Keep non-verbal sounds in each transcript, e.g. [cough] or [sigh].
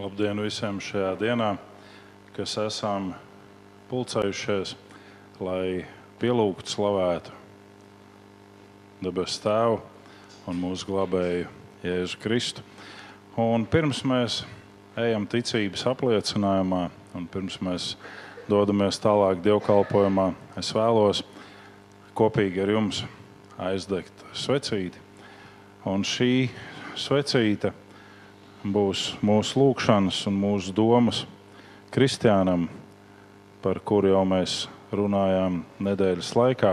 Labdien visiem šajā dienā, kas esam pulcējušies, lai pielūgtu, slavētu debesu Tēvu un mūsu glābēju Jēzu Kristu. Un pirms mēs ejam ticības apliecinājumā, un pirms mēs dodamies tālāk dievkalpojumā, es vēlos kopīgi ar jums aizdegt svecīti. Un šī svecīte būs mūsu lūgšanas un mūsu domas Kristiānam, par kuru jau mēs runājām nedēļas laikā,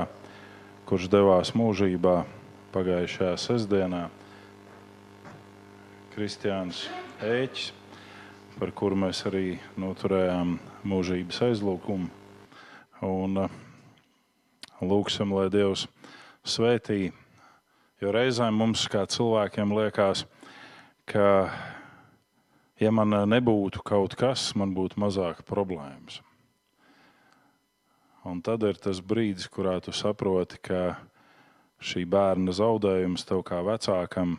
kurš devās mūžībā pagājušajā sestdienā. Kristiāns Ēķis, par kuru mēs arī noturējām mūžības aizlūgumu. Un uh, lūgsim, lai Dievs svētī, jo reizēm mums kā cilvēkiem liekas, ka ja man nebūtu kaut kas, man būtu mazāk problēmas. Un tad ir tas brīdis, kurā tu saproti, ka šī bērna zaudējums tev kā vecākam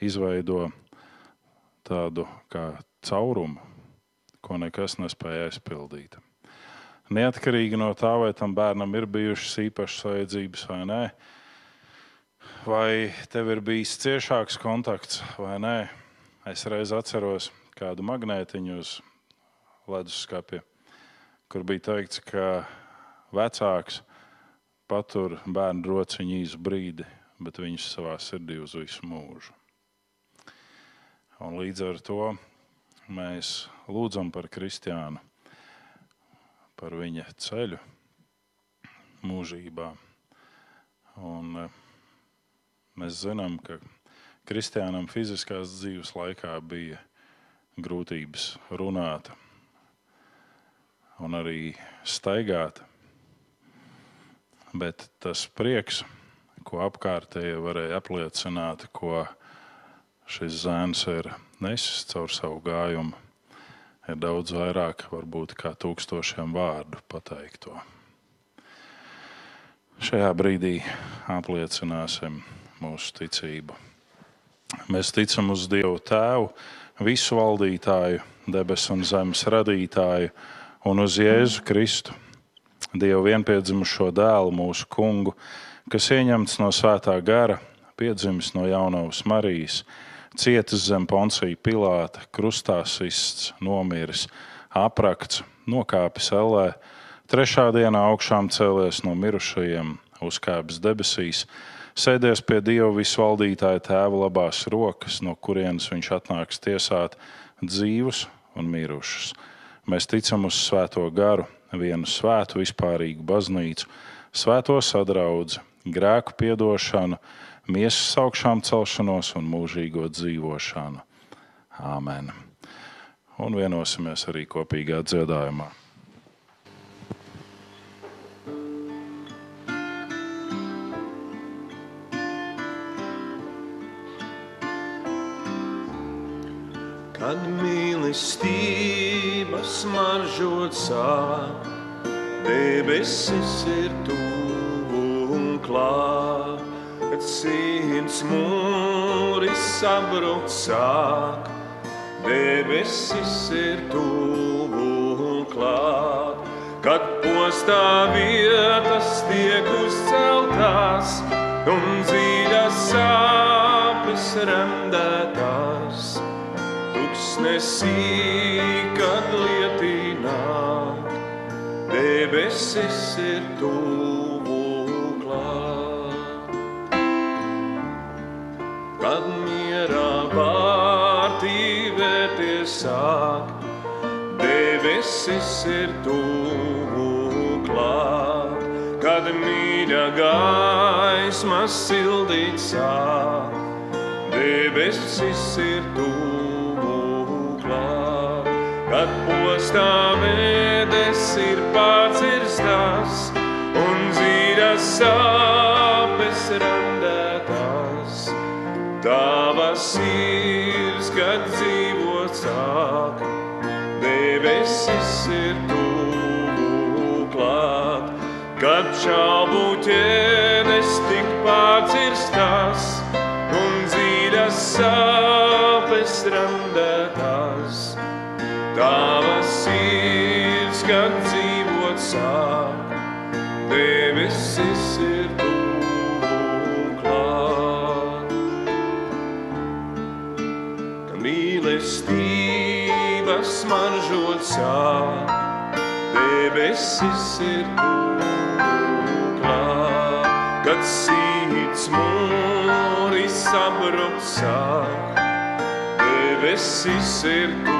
izveido tādu kā caurumu, ko nekas nespēja aizpildīt. Neatkarīgi no tā, vai tam bērnam ir bijušas īpašas vajadzības vai nē, vai tev ir bijis ciešāks kontakts vai nē. Es reiz atceros kādu magnētiņu uz leduskapja, kur bija teikts, ka vecāks patur bērnu rociņu īsu brīdi, bet viņš savā sirdī uz visu mūžu. Un līdz ar to mēs lūdzam par Kristiānu, par viņa ceļu mūžībā. Un eh, mēs zinām, ka Kristiānam fiziskās dzīves laikā bija grūtības runāt un arī staigāt bet tas prieks, ko apkārtēji varēja apliecināt, ko šis zēns ir nesis caur savu gājumu, ir daudz vairāk, varbūt kā tūkstošiem vārdu pateikto. Šajā brīdī apliecināsim mūsu ticību. Mēs ticam uz Dievu Tēvu, visu valdītāju, debesu un zemes radītāju, un uz Jēzu Kristu Dievu vienpiedzimušo dēlu, mūsu kungu, kas ieņemts no svētā gara, piedzimis no jaunavas Marijas, cietis zem Poncija Pilāta, krustā sists, nomiris, aprakts, nokāpis ellē, trešā dienā augšām cēlies no mirušajiem, uzkāpis debesīs, sēdies pie Dieva visvaldītāja tēva labās rokas, no kurienes viņš atnāks tiesāt dzīvus un mirušus. Mēs ticam uz svēto garu vienu svētu, vispārīgu baznīcu, svēto sadraudzi, grēku piedošanu, miesas augšām celšanos un mūžīgo dzīvošanu. Āmen! Un vienosimies arī kopīgā dziedājumā. Kad mīlestība smaržot sāk, debesis ir tuvu un klāt. Kad sirds mūris sabrukt sāk, debesis ir tuvu un klāt. Kad postā vietas tiek uzceltās un dziļas sāpes remdētās tuksnesī, kad lietināk, debesis ir tuvu klāt. Kad mierā vārtī vērties sāk, debesis ir tuvu klāt. Kad mīļa gaisma sildīt sāk, debesis ir tuvu kad postā vēdes ir pārcirstās un dzīras sāpes randētās. Tavas sirds, kad dzīvot sāk, debesis ir tuvu klāt, kad šaubu ķēdes tik pārcirstās un dzīras sāpes randētās tava sirds, kad dzīvot sāk, debesis ir tuvu klāt. Ka mīlestība smaržot sāk, debesis ir tuvu klāt. Kad sīts mūri sabrukt sāk, debesis ir tuvu klāt.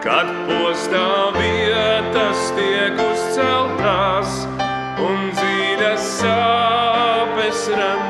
Kad postā vietas tiek uzceltās un dziļas sāpes randētās,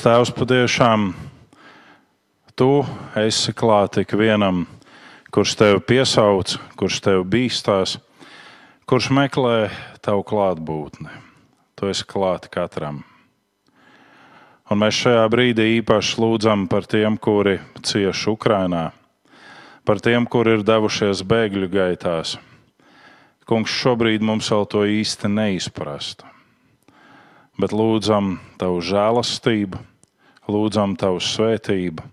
Tēvs, patiešām tu esi klāt ik vienam, kurš tevi piesauc, kurš tevi bīstās, kurš meklē tavu klātbūtni. Tu esi klāt katram. Un mēs šajā brīdī īpaši lūdzam par tiem, kuri cieš Ukrajinā, par tiem, kuri ir devušies bēgļu gaitās. Kungs, šobrīd mums vēl to īsti neizprast. Bet lūdzam tavu žēlastību, lūdzam tavu svētību,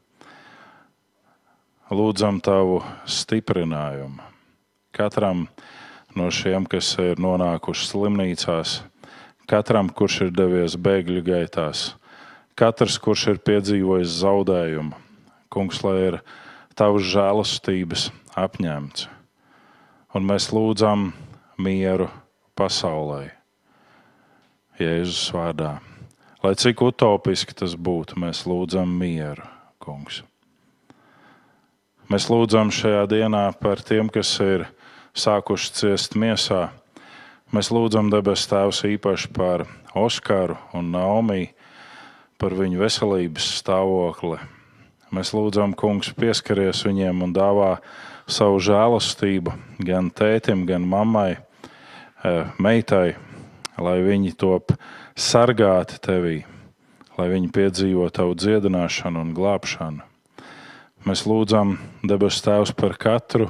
lūdzam tavu stiprinājumu. Katram no šiem, kas ir nonākuši slimnīcās, katram, kurš ir devies bēgļu gaitās, katrs, kurš ir piedzīvojis zaudējumu, kungs, lai ir tavs žēlastības apņemts. Un mēs lūdzam mieru pasaulē. Jēzus vārdā. Lai cik utopiski tas būtu, mēs lūdzam mieru, kungs. Mēs lūdzam šajā dienā par tiem, kas ir sākuši ciest miesā. Mēs lūdzam debes Tēvs īpaši par Oskaru un Naomi, par viņu veselības stāvokli. Mēs lūdzam, Kungs, pieskaries viņiem un dāvā savu žēlastību gan tētim, gan mammai, eh, meitai, lai viņi top sargāti tevī, lai viņi piedzīvo tavu dziedināšanu un glābšanu. Mēs lūdzam debes Tēvs par katru,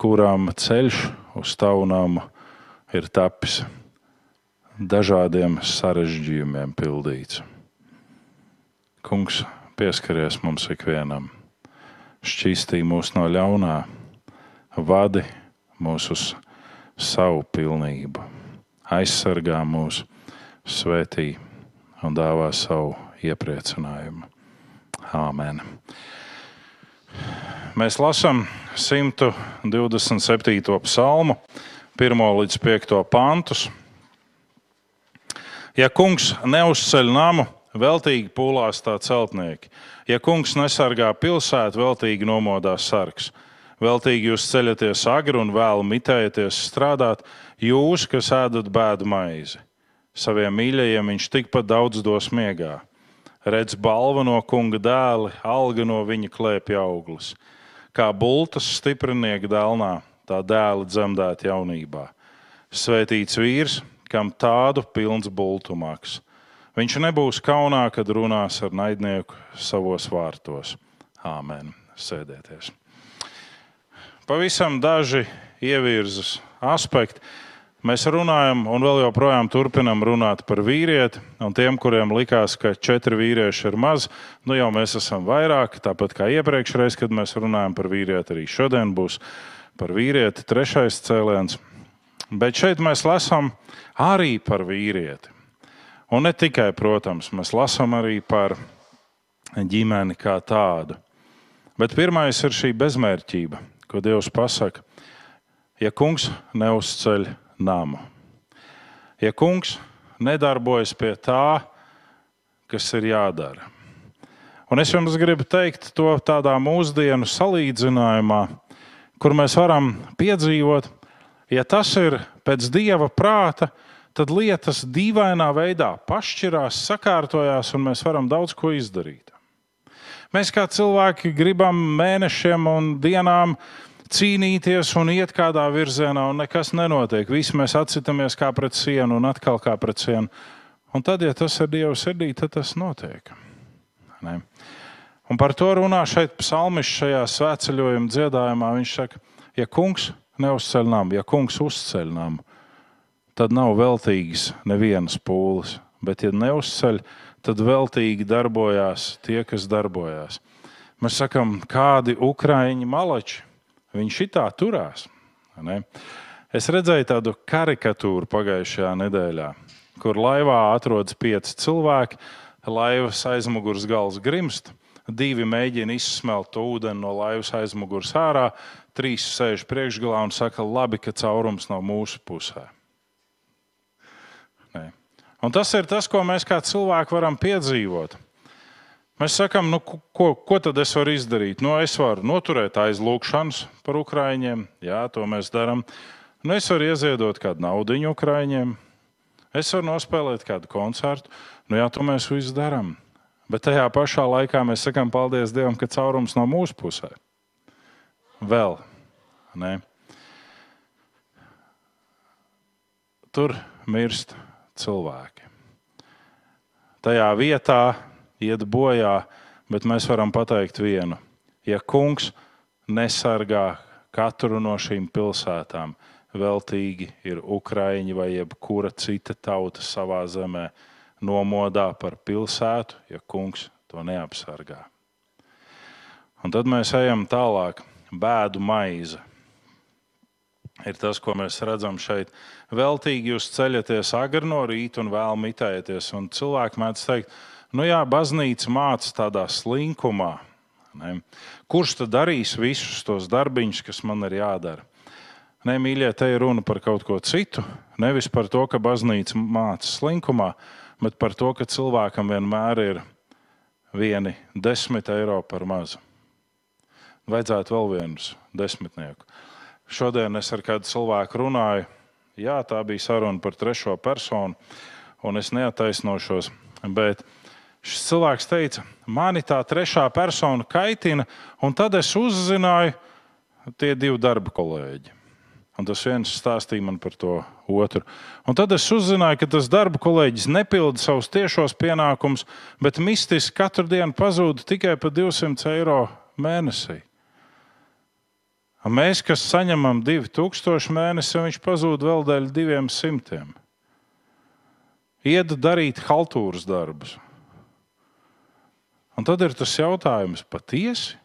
kurām ceļš uz tavu namu ir tapis dažādiem sarežģījumiem pildīts. Kungs, pieskaries mums ikvienam, šķīstī mūs no ļaunā, vadi mūs uz savu pilnību, aizsargā mūs, svētī un dāvā savu iepriecinājumu. Āmen! Mēs lasām 127. psalmu, 1 līdz 5 pantus. Ja kungs neuzceļ namu, veltīgi pūlās tā celtnieki. Ja kungs nesargā pilsētu, veltīgi nomodās sargs. Veltīgi jūs ceļaties agri un vēl mitējaties strādāt, jūs, kas ēdat bēdu maizi. Saviem mīļajiem viņš tikpat daudz dos miegā. Redz balvu no kunga dēli, alga no viņa klēpja auglis. Kā bultas stiprinieka dēlnā, tā dēla dzemdēt jaunībā. Svētīts vīrs, kam tādu pilns bultumaks. Viņš nebūs kaunā, kad runās ar naidnieku savos vārtos. Āmen. Sēdieties. Pavisam daži ievirzes aspekti. Mēs runājam, un vēl joprojām turpinām runāt par vīrieti. Un tiem, kuriem likās, ka četri vīrieši ir maz, nu jau mēs esam vairāk. Tāpat kā iepriekšreiz, kad mēs runājam par vīrieti, arī šodien būs par vīrieti trešais cēliens. Bet šeit mēs lasām arī par vīrieti. Un ne tikai, protams, mēs lasām arī par ģimeni kā tādu. Bet pirmais ir šī bezmērķība, ko Dievs pasaka. Ja kungs neuzceļ namu, ja kungs nedarbojas pie tā, kas ir jādara. Un es jums gribu teikt to tādā mūsdienu salīdzinājumā, kur mēs varam piedzīvot, ja tas ir pēc dieva prāta, tad lietas dīvainā veidā pašķirās, sakārtojās, un mēs varam daudz ko izdarīt. Mēs kā cilvēki gribam mēnešiem un dienām cīnīties un iet kādā virzienā, un nekas nenotiek. Visi mēs atcitamies kā pret sienu un atkal kā pret sienu. Un tad, ja tas ir Dieva sirdī, tad tas notiek. Ne? Un par to runā šeit psalmišs šajā svētceļojuma dziedājumā. Viņš saka, ja kungs neuzceļ namu, ja kungs uzceļ namu, tad nav veltīgas nevienas pūles. Bet, ja neuzceļ, tad veltīgi darbojās tie, kas darbojās. Mēs sakām, kādi ukraiņi malači, viņi šitā turās. Ne? Es redzēju tādu karikatūru pagājušajā nedēļā, kur laivā atrodas pieci cilvēki, laivas aizmugures gals grimst, divi mēģina izsmelt ūdeni no laivas aizmugures ārā, trīs sēž priekšgalā un saka, labi, ka caurums nav mūsu pusē. Nē. Un tas ir tas, ko mēs kā cilvēki varam piedzīvot. Mēs sakām, nu, ko, ko tad es varu izdarīt? Nu, es varu noturēt aizlūgšanas par ukrāņiem, jā, to mēs darām. Nu, es varu ieziedot kādu naudu ukrāņiem, es varu nospēlēt kādu koncertu. Nu, jā, to mēs visi darām. Bet tajā pašā laikā mēs sakām, paldies Dievam, ka caurums no mūsu pusē. Vēl. Ne? Tur mirst cilvēki. Tajā vietā iet bojā, bet mēs varam pateikt vienu. Ja kungs nesargā katru no šīm pilsētām, veltīgi ir Ukraiņi vai jebkura cita tauta savā zemē, nomodā par pilsētu, ja kungs to neapsargā. Un tad mēs ejam tālāk. Bēdu maize ir tas, ko mēs redzam šeit. Veltīgi jūs ceļaties agri no rīta un vēl mitēties. Un cilvēki mēdz teikt, nu jā, baznīca māca tādā slinkumā. Ne? Kurš tad darīs visus tos darbiņus, kas man ir jādara? Nē, mīļie, te ir runa par kaut ko citu. Nevis par to, ka baznīca māca slinkumā, bet par to, ka cilvēkam vienmēr ir vieni desmit eiro par mazu. Vajadzētu vēl vienus desmitnieku. Šodien es ar kādu cilvēku runāju. Jā, tā bija saruna par trešo personu, un es neataisnošos. Bet šis cilvēks teica, mani tā trešā persona kaitina, un tad es uzzināju tie divi darba kolēģi. Un tas viens stāstīja man par to otru. Un tad es uzzināju, ka tas darba kolēģis nepilda savus tiešos pienākumus, bet mistiski katru dienu pazūd tikai par 200 eiro mēnesī. Mēs, kas saņemam 2000 mēnesi, viņš pazūd vēl dēļ 200. Iet darīt haltūras darbus. Un tad ir tas jautājums, patiesi?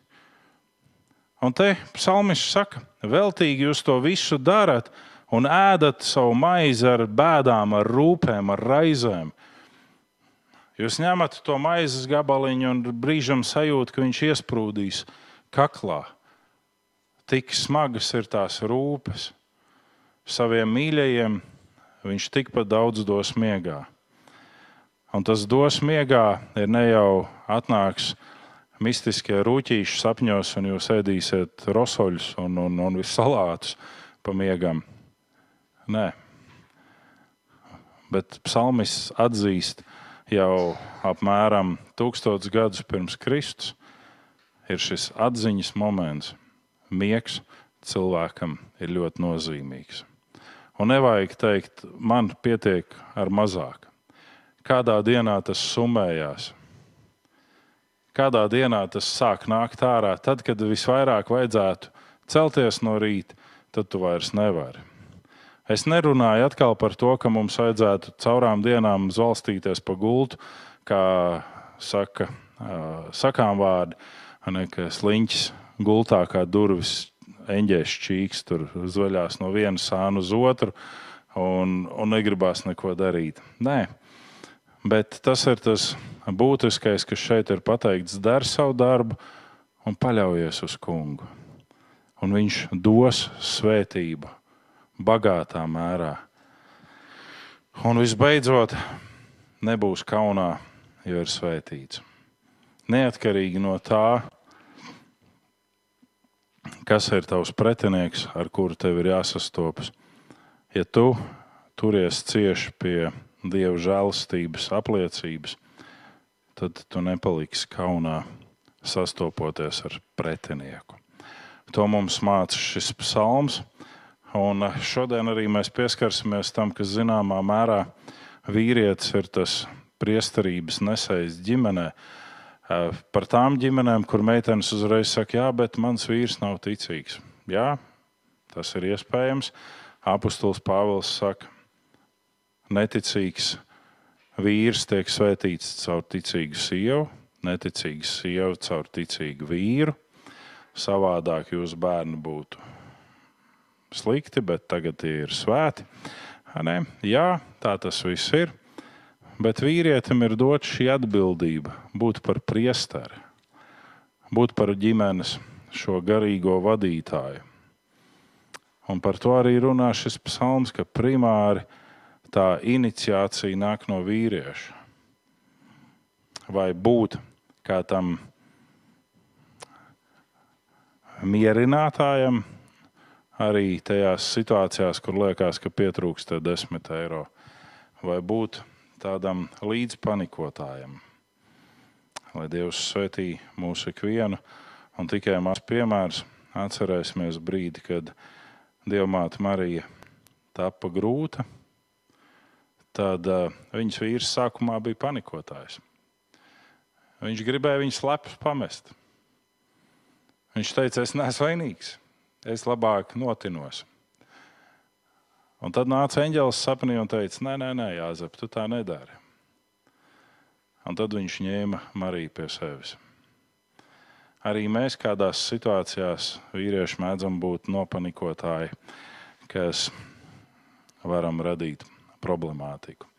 Un te psalmists saka, veltīgi jūs to visu darat un ēdat savu maizi ar bēdām, ar rūpēm, ar raizēm. Jūs ņemat to maizes gabaliņu un brīžam sajūt, ka viņš iesprūdīs kaklā tik smagas ir tās rūpes. Saviem mīļajiem viņš tikpat daudz dos miegā. Un tas dos miegā ir ne jau atnāks mistiskie rūtīši sapņos, un jūs ēdīsiet rosoļus un, un, un visalātus pa miegam. Nē. Bet psalmis atzīst jau apmēram tūkstotis gadus pirms Kristus ir šis atziņas moments miegs cilvēkam ir ļoti nozīmīgs. Un nevajag teikt, man pietiek ar mazāk. Kādā dienā tas summējās, kādā dienā tas sāk nākt ārā, tad, kad visvairāk vajadzētu celties no rīta, tad tu vairs nevari. Es nerunāju atkal par to, ka mums vajadzētu caurām dienām zvalstīties pa gultu, kā saka, sakām vārdi, ne, ka sliņķis gultā kā durvis eņģēs čīks, tur zvaļās no viena sāna uz otru un, un negribās neko darīt. Nē, bet tas ir tas būtiskais, kas šeit ir pateikts. Dari savu darbu un paļaujies uz kungu. Un viņš dos svētību bagātā mērā. Un visbeidzot, nebūs kaunā, jo ir svētīts. Neatkarīgi no tā, kas ir tavs pretinieks, ar kuru tev ir jāsastopas. Ja tu turies cieši pie Dieva žēlastības apliecības, tad tu nepaliksi kaunā sastopoties ar pretinieku. To mums māca šis psalms. Un šodien arī mēs pieskarsimies tam, ka zināmā mērā vīrietis ir tas priesterības nesējs ģimenē. Par tām ģimenēm, kur meitenes uzreiz saka, jā, bet mans vīrs nav ticīgs. Jā, tas ir iespējams. Apostols Pāvils saka, neticīgs vīrs tiek svētīts caur ticīgu sievu, neticīga sieva caur ticīgu vīru. Savādāk jūsu bērni būtu slikti, bet tagad tie ir svēti. Ne? Jā, tā tas viss ir. Bet vīrietim ir dota šī atbildība būt par priesteri, būt par ģimenes šo garīgo vadītāju. Un par to arī runā šis psalms, ka primāri tā iniciācija nāk no vīrieša. Vai būt kā tam mierinātājam, arī tajās situācijās, kur liekas, ka pietrūkst 10 eiro, vai būt tādam līdzpanikotājam. Lai Dievs svētī mūsu ikvienu, un tikai mazs piemērs atcerēsimies brīdi, kad Dievmāte Marija tapa grūta, tad uh, viņas vīrs sākumā bija panikotājs. Viņš gribēja viņu slepus pamest. Viņš teica, es neesmu vainīgs es labāk notinos. Un tad nāca eņģēlis sapnī un teica, nē, nē, nē Jāzep, tu tā nedari. Un tad viņš ņēma Mariju pie sevis. Arī mēs kādās situācijās vīrieši mēdzam būt nopanikotāji, kas varam radīt problemātiku.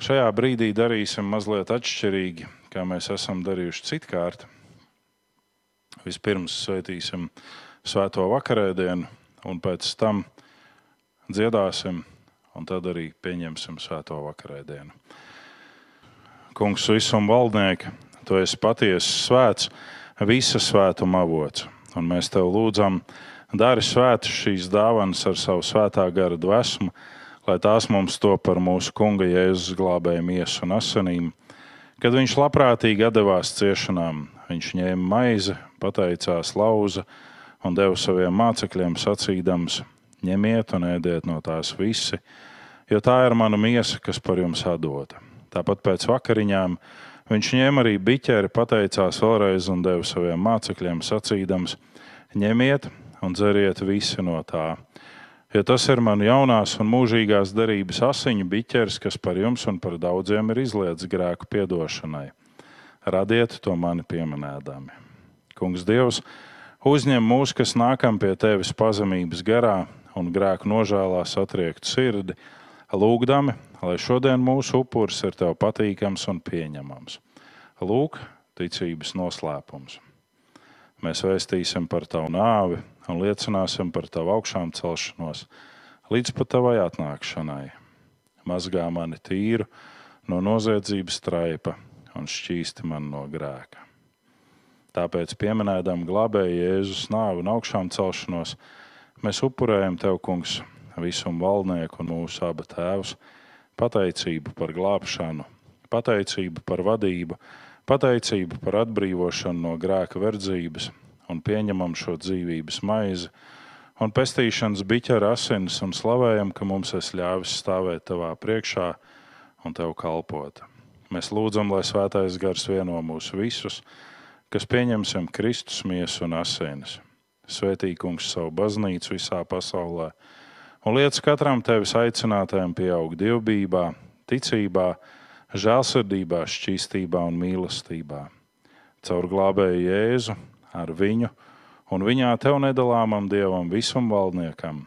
Šajā brīdī darīsim mazliet atšķirīgi, kā mēs esam darījuši citkārt. Vispirms sveitīsim svēto vakarēdienu, un pēc tam dziedāsim, un tad arī pieņemsim svēto vakarēdienu. Kungs, visam valdnieki, tu esi patiesi svēts, visa svētuma avots, un mēs tev lūdzam, dari svētas šīs dāvanas ar savu svētā gara dvēsmu, lai tās mums to par mūsu kunga Jēzus glābēju miesu un asinīm. Kad viņš labprātīgi devās ciešanām, viņš ņēma maizi, pateicās lauza, un deva saviem mācekļiem sacīdams: Ņemiet un ēdiet no tās visi, jo tā ir mana miesa, kas par jums atdota. Tāpat pēc vakariņām viņš ņēma arī biķeri, pateicās vēlreiz un deva saviem mācekļiem sacīdams: Ņemiet un dzeriet visi no tā. Jo tas ir man jaunās un mūžīgās darības asiņu biķers, kas par jums un par daudziem ir izlietas grēku piedošanai. Radiet to mani pieminēdami. Kungs Dievs! Uzņem mūs, kas nākam pie tevis pazemības garā un grēku nožēlā satriektu sirdi, lūgdami, lai šodien mūsu upuris ir tev patīkams un pieņemams. Lūk, ticības noslēpums. Mēs vēstīsim par tavu nāvi un liecināsim par tavu augšām celšanos līdz pat tavai atnākšanai. Mazgā mani tīru no noziedzības traipa un šķīsti man no grēka. Tāpēc, pieminēdam glābēju Jēzus nāvi un augšām celšanos, mēs upurējam Tev, Kungs, visu valdnieku un mūsu abu tēvus, pateicību par glābšanu, pateicību par vadību, pateicību par atbrīvošanu no grēka verdzības un pieņemam šo dzīvības maizi un pestīšanas biķa ar asinis un slavējam, ka mums es ļāvis stāvēt Tavā priekšā un Tev kalpot. Mēs lūdzam, lai Svētais Gars vieno mūs visus kas pieņemsim Kristus miesu un asinis. Svētīgums savu baznīcu visā pasaulē un liec katram tevis aicinātājam pieaugt dievbijā, ticībā, žēlsirdībā, šķīstībā un mīlestībā. Caur glābēju Jēzu, ar viņu un viņā tev nedalāmam dievam, visam valdniekam.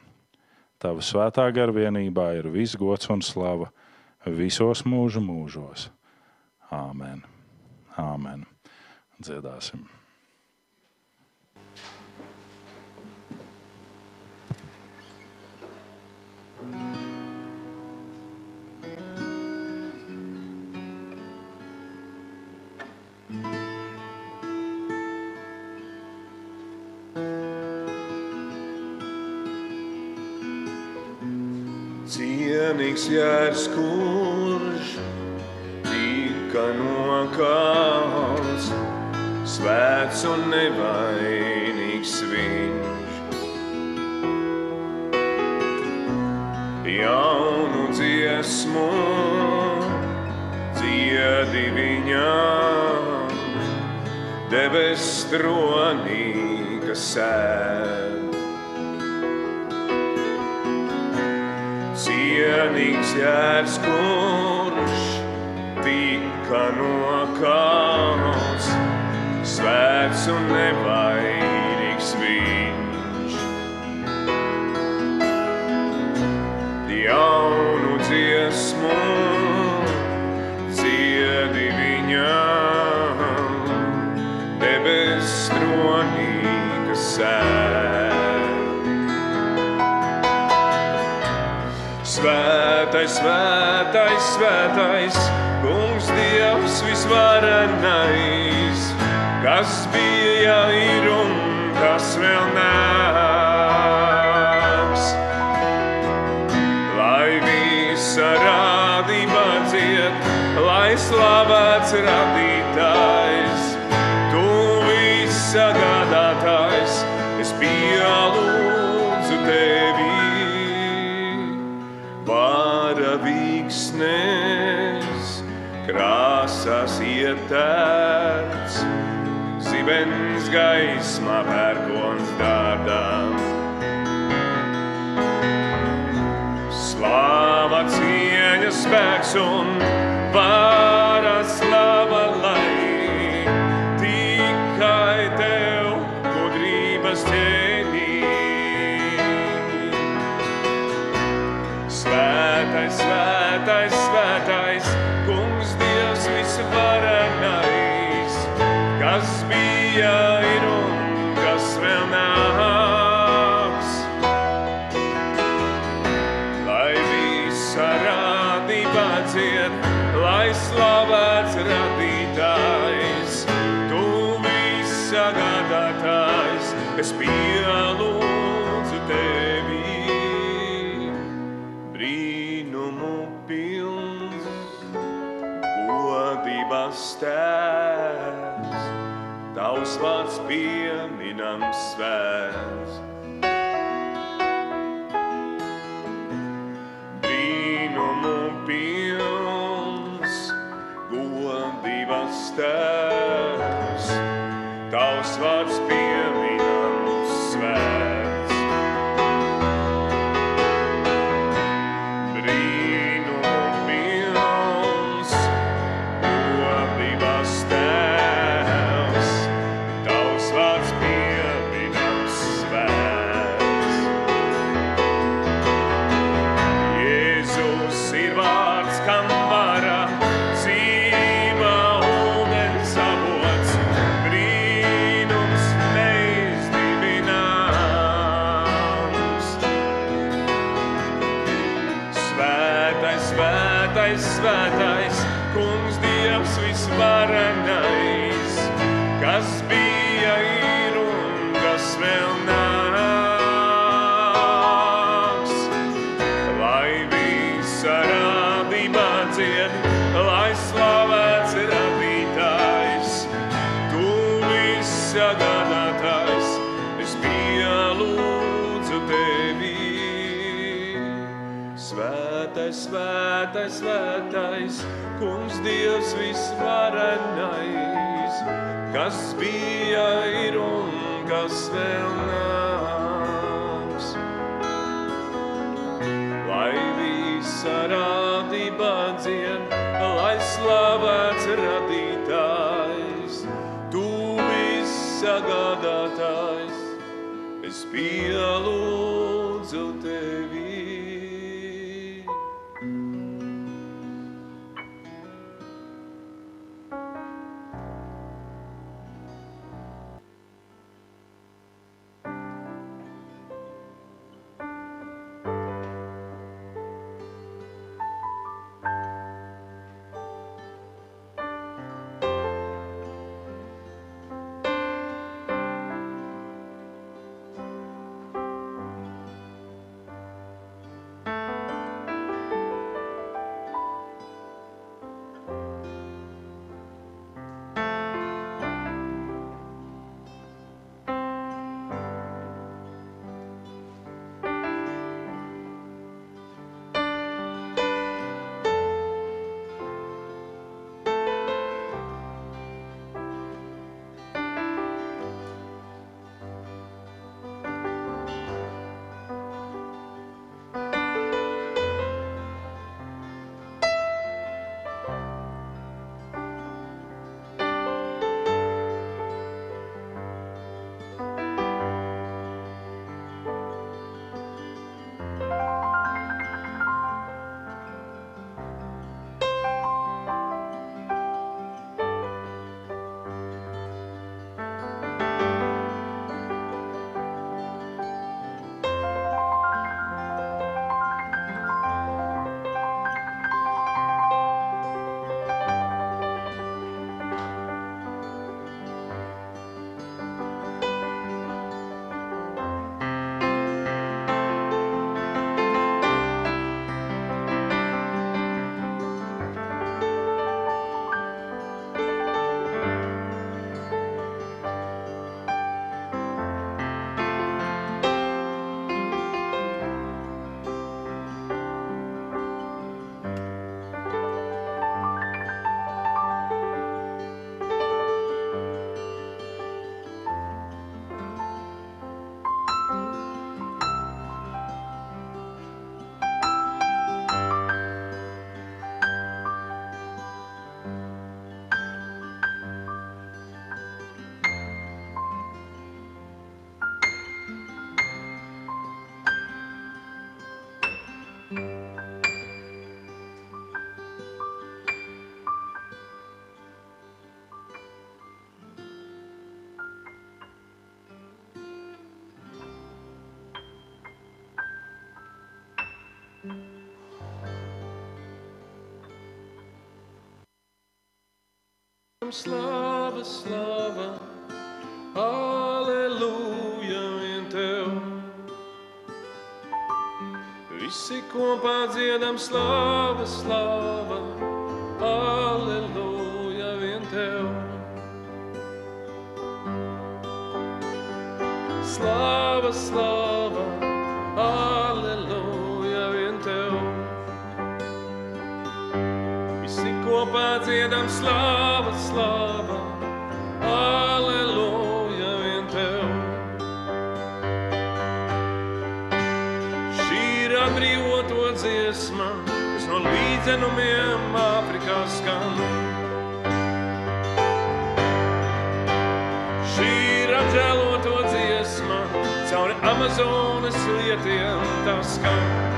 Tava svētā garvienībā ir viss gods un slava visos mūžu mūžos. Āmen! Āmen dziedāsim. vienīgs jērs, kurš tika nokauts, svēts un nevainīgs viņš. Jaunu dziesmu dziedi viņam, debes tronī, kas sēž. jērs, kurš tika nokauts, svēts un nevainīgs. svētais, kungs Dievs visvarenais, kas bija ir un kas vēl nāks. Lai visa rādība ciet, lai slavēts radība. tēvs, zibens gaisa. Dievs visvarenais, kas bija ir un kas vēl Slava, slava, aleluja, vien tev. Visi kopā dziedam slava, slava, aleluja, vien tev. Slava, slava, dziedam slāva, slāva, aleluja, vien tev. Šī ir atbrīvoto dziesma, kas no līdzenumiem Āfrikā skan. Šī ir apžēloto dziesma, cauri Amazonas lietiem tā skan.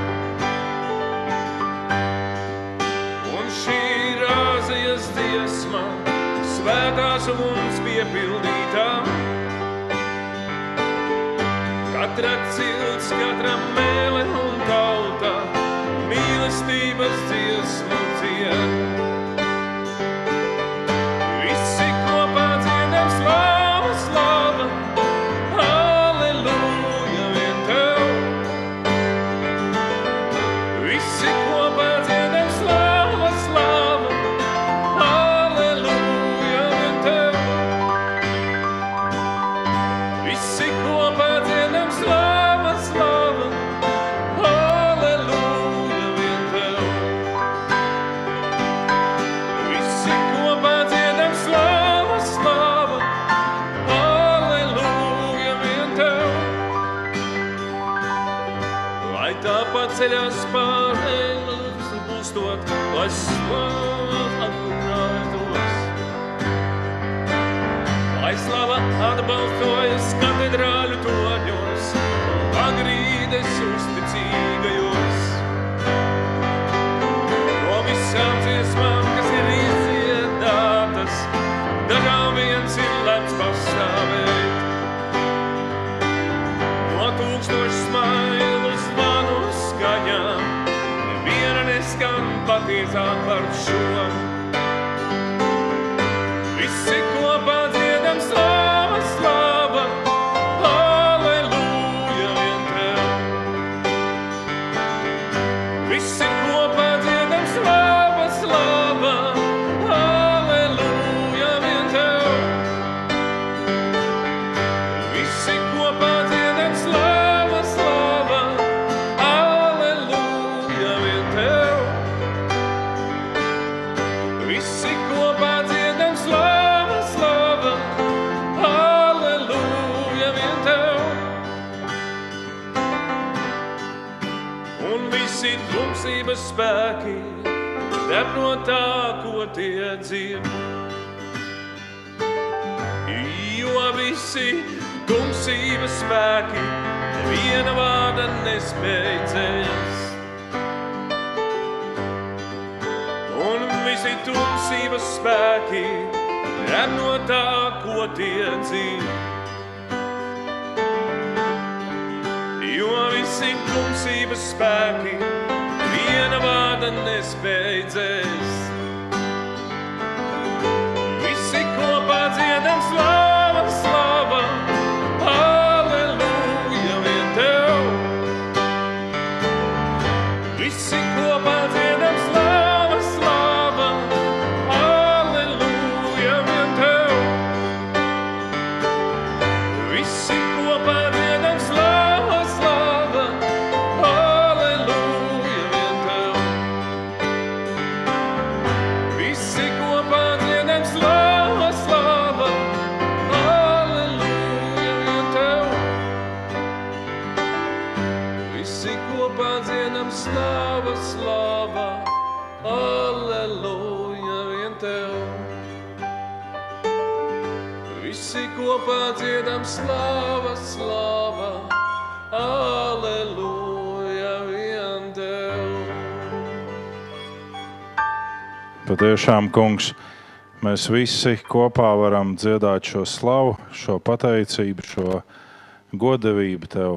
Svētās mums piepildītā. Katra cilts, katra mēle un tauta mīlestības dziesmu slava atbalstojas katedrāļu toņos, pagrīdes uzticīgajos. No visām dziesmām, kas ir izdziedātas, dažām viens ir lemts pastāvēt. Tumsības spēki neviena vārda nespēj dzēst. Un visi tumsības spēki deb no tā, ko tie dzird. Jo visi tumsības spēki viena vārda nespēj dzēst. Visi kopā dziedam slāva, Patiešām, kungs, mēs visi kopā varam dziedāt šo slavu, šo pateicību, šo godavību tev.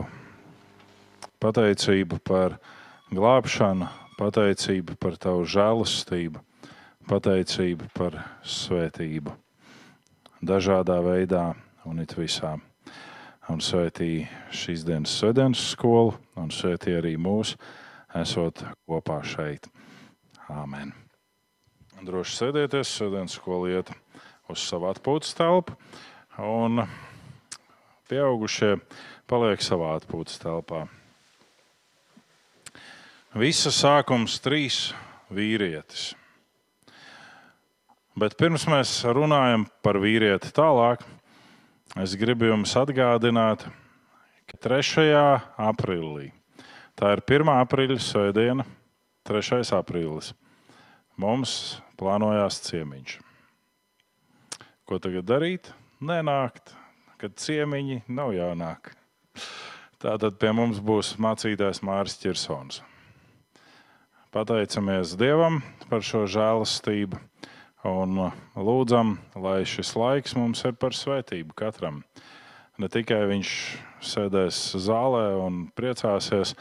Pateicību par glābšanu, pateicība par tavu žēlastību, pateicība par svētību. Dažādā veidā un it visā. Un svētī šīs dienas svētdienas skolu un svētī arī mūs, esot kopā šeit. Āmen. Droši sēdieties, svētdienas skola iet uz savu atpūtas telpu, un pieaugušie paliek savā atpūtas telpā. Visa sākums trīs vīrietis. Bet pirms mēs runājam par vīrieti tālāk, es gribu jums atgādināt, ka 3. aprīlī, tā ir 1. aprīļa svētdiena, 3. aprīlis, mums plānojās ciemiņš. Ko tagad darīt? Nenākt, kad ciemiņi nav jānāk. Tātad pie mums būs mācītājs Mārcis Kirsons. Pateicamies Dievam par šo žēlastību Un uh, lūdzam, lai šis laiks mums ir par svētību katram. Ne tikai viņš sēdēs zālē un priecāsies,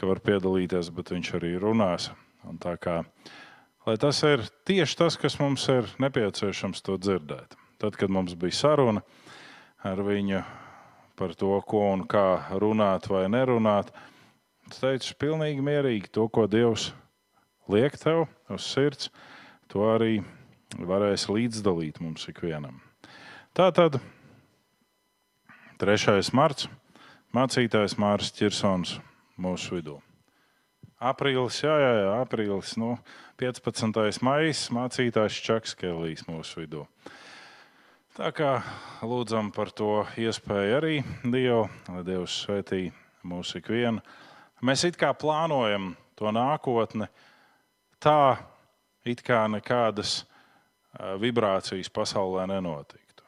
ka var piedalīties, bet viņš arī runās. Un tā kā, lai tas ir tieši tas, kas mums ir nepieciešams to dzirdēt. Tad, kad mums bija saruna ar viņu par to, ko un kā runāt vai nerunāt, es teicu, pilnīgi mierīgi to, ko Dievs liek tev uz sirds, to arī varēs līdzdalīt mums ikvienam. Tā tad 3. marts mācītājs Mārcis Kirsons mūsu vidū. Aprīlis, jā, jā, jā aprīlis, nu, 15. maija mācītājs Čaks Kelijs mūsu vidū. Tā kā lūdzam par to iespēju arī Dievu, lai Dievs svētī mūsu ikvienu. Mēs it kā plānojam to nākotni tā, it kā nekādas vibrācijas pasaulē nenotiktu.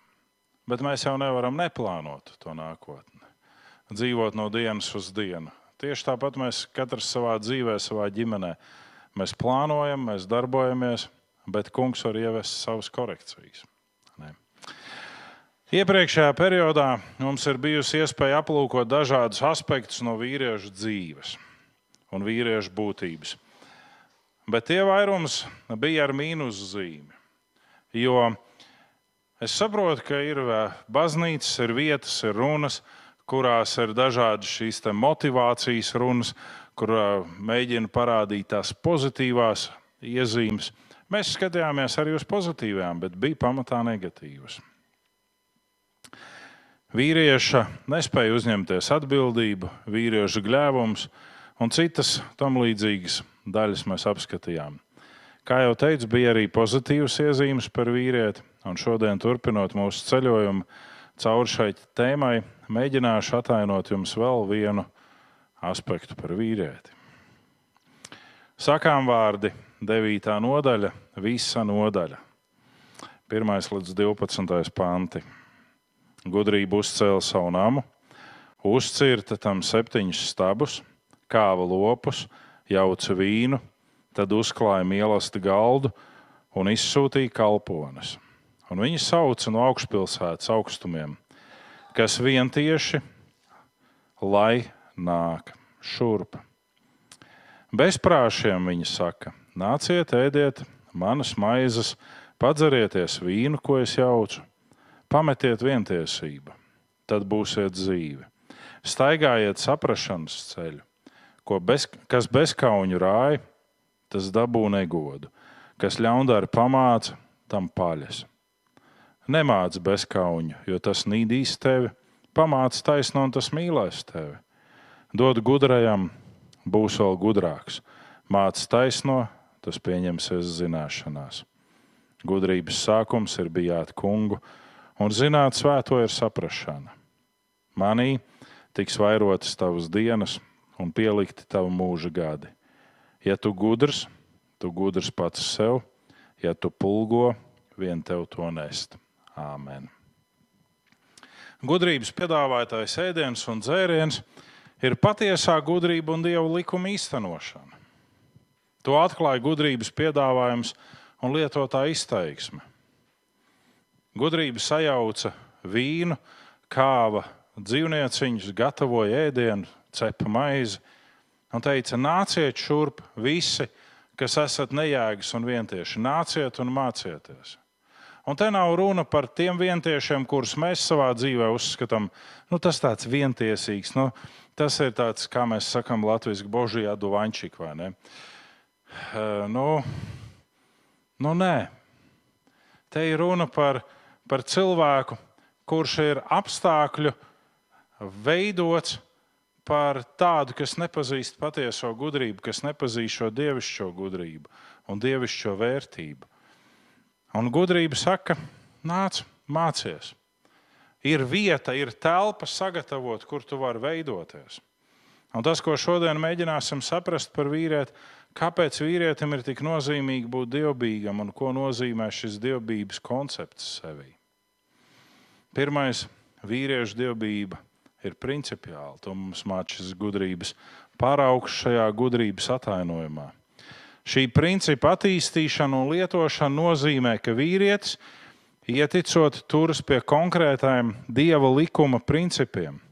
Bet mēs jau nevaram neplānot to nākotni, dzīvot no dienas uz dienu. Tieši tāpat mēs katrs savā dzīvē, savā ģimenē, mēs plānojam, mēs darbojamies, bet kungs var ievest savas korekcijas. Ne. Iepriekšējā periodā mums ir bijusi iespēja aplūkot dažādus aspektus no vīriešu dzīves un vīriešu būtības. Bet tie vairums bija ar mīnus zīmi. Jo es saprotu, ka ir baznīcas, ir vietas, ir runas, kurās ir dažādas šīs motivācijas runas, kur mēģina parādīt tās pozitīvās iezīmes. Mēs skatījāmies arī uz pozitīvām, bet bija pamatā negatīvas. Vīrieša nespēja uzņemties atbildību, vīriešu gļēvums un citas tam līdzīgas daļas mēs apskatījām. Kā jau teicu, bija arī pozitīvas iezīmes par vīrieti, un šodien, turpinot mūsu ceļojumu cauri šai tēmai, mēģināšu atainot jums vēl vienu aspektu par vīrieti. Sakām vārdi 9. nodaļa, visa nodaļa, 1 līdz 12. panti. Gudrība uzcēla savu namu, uzcirta tam septiņus stabus, kāva lopus, jauca vīnu Tad uzklāja mīlestību galdu un izsūtīja kalpones. Un viņi sauca no augšpilsētas augstumiem, kas vien tieši lai nāk šurp. Bezprāšiem viņi saka: Nāciet, ēdiet manas maizes, padzerieties vīnu, ko es jaucu, pametiet vientiesību, tad būsiet dzīvi. Staigājiet saprašanas ceļu, bez, kas bezkauņu rāja tas dabū negodu. Kas ļaundari pamāca, tam paļas. Nemāc bezkauņu, jo tas nīdīs tevi, pamāca taisno un tas mīlēs tevi. Dod gudrajam, būs vēl gudrāks. Māc taisno, tas pieņemsies zināšanās. Gudrības sākums ir bijāt kungu, un zināt svēto ir saprašana. Manī tiks vairotas tavas dienas un pielikti tavu mūža gadi. Ja tu gudrs, tu gudrs pats sev, ja tu pulgo, vien tev to nest. Āmen. Gudrības piedāvātājs ēdiens un dzēriens ir patiesā gudrība un dievu likuma īstenošana. To atklāja gudrības piedāvājums un lietotā izteiksme. Gudrība sajauca vīnu, kāva dzīvnieciņus, gatavoja ēdienu, cepa maizi un teica: Nāciet šurp, visi, kas esat nejēgas un vientieši, nāciet un mācieties. Un te nav runa par tiem vientiešiem, kurus mēs savā dzīvē uzskatām, nu, tas tāds vientiesīgs. Nu, tas ir tāds, kā mēs sakām, latviešu božijā duvaņčik, vai ne? Uh, nu, nu, nē. Te ir runa par, par cilvēku, kurš ir apstākļu veidots par tādu, kas nepazīst patieso gudrību, kas nepazīst šo dievišķo gudrību un dievišķo vērtību. Un gudrība saka, nāc, mācies. Ir vieta, ir telpa sagatavot, kur tu vari veidoties. Un tas, ko šodien mēģināsim saprast par vīrieti, kāpēc vīrietim ir tik nozīmīgi būt dievbijam un ko nozīmē šis dievbijības koncepts sevī. Pirmais - vīriešu dievbijība ir principiāla. To mums māca šis gudrības paraugs šajā gudrības atainojumā. Šī principa attīstīšana un lietošana nozīmē, ka vīrietis, ieticot, turas pie konkrētām dieva likuma principiem.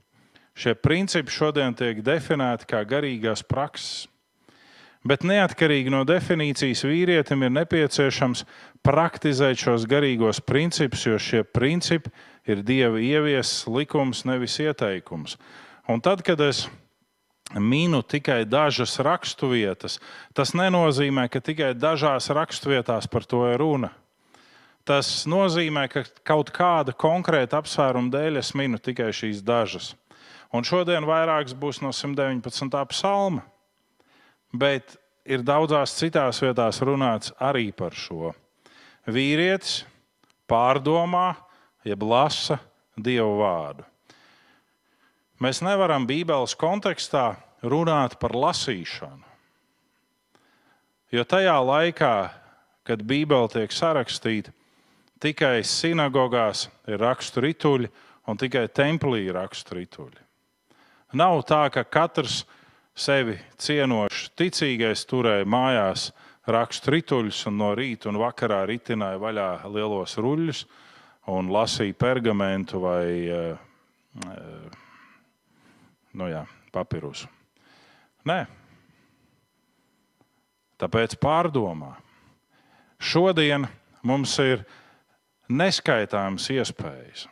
Šie principi šodien tiek definēti kā garīgās prakses. Bet neatkarīgi no definīcijas vīrietim ir nepieciešams praktizēt šos garīgos principus, jo šie principi ir dieva ieviesis likums, nevis ieteikums. Un tad, kad es minu tikai dažas raksturvietas, tas nenozīmē, ka tikai dažās raksturvietās par to ir runa. Tas nozīmē, ka kaut kāda konkrēta apsvēruma dēļ es minu tikai šīs dažas. Un šodien vairākas būs no 119. psalma, bet ir daudzās citās vietās runāts arī par šo. Vīrietis pārdomā, jeb lasa Dievu vārdu. Mēs nevaram Bībeles kontekstā runāt par lasīšanu. Jo tajā laikā, kad Bībele tiek sarakstīta, tikai sinagogās ir raksturītuļi un tikai templī ir raksturītuļi. Nav tā, ka katrs sevi cienošs, ticīgais turēja mājās raksturītuļus un no rīta un vakarā ritināja vaļā lielos ruļļus un lasīja pergamentu vai uh, nu jā, papirusu. Nē. Tāpēc pārdomā. Šodien mums ir neskaitāmas iespējas.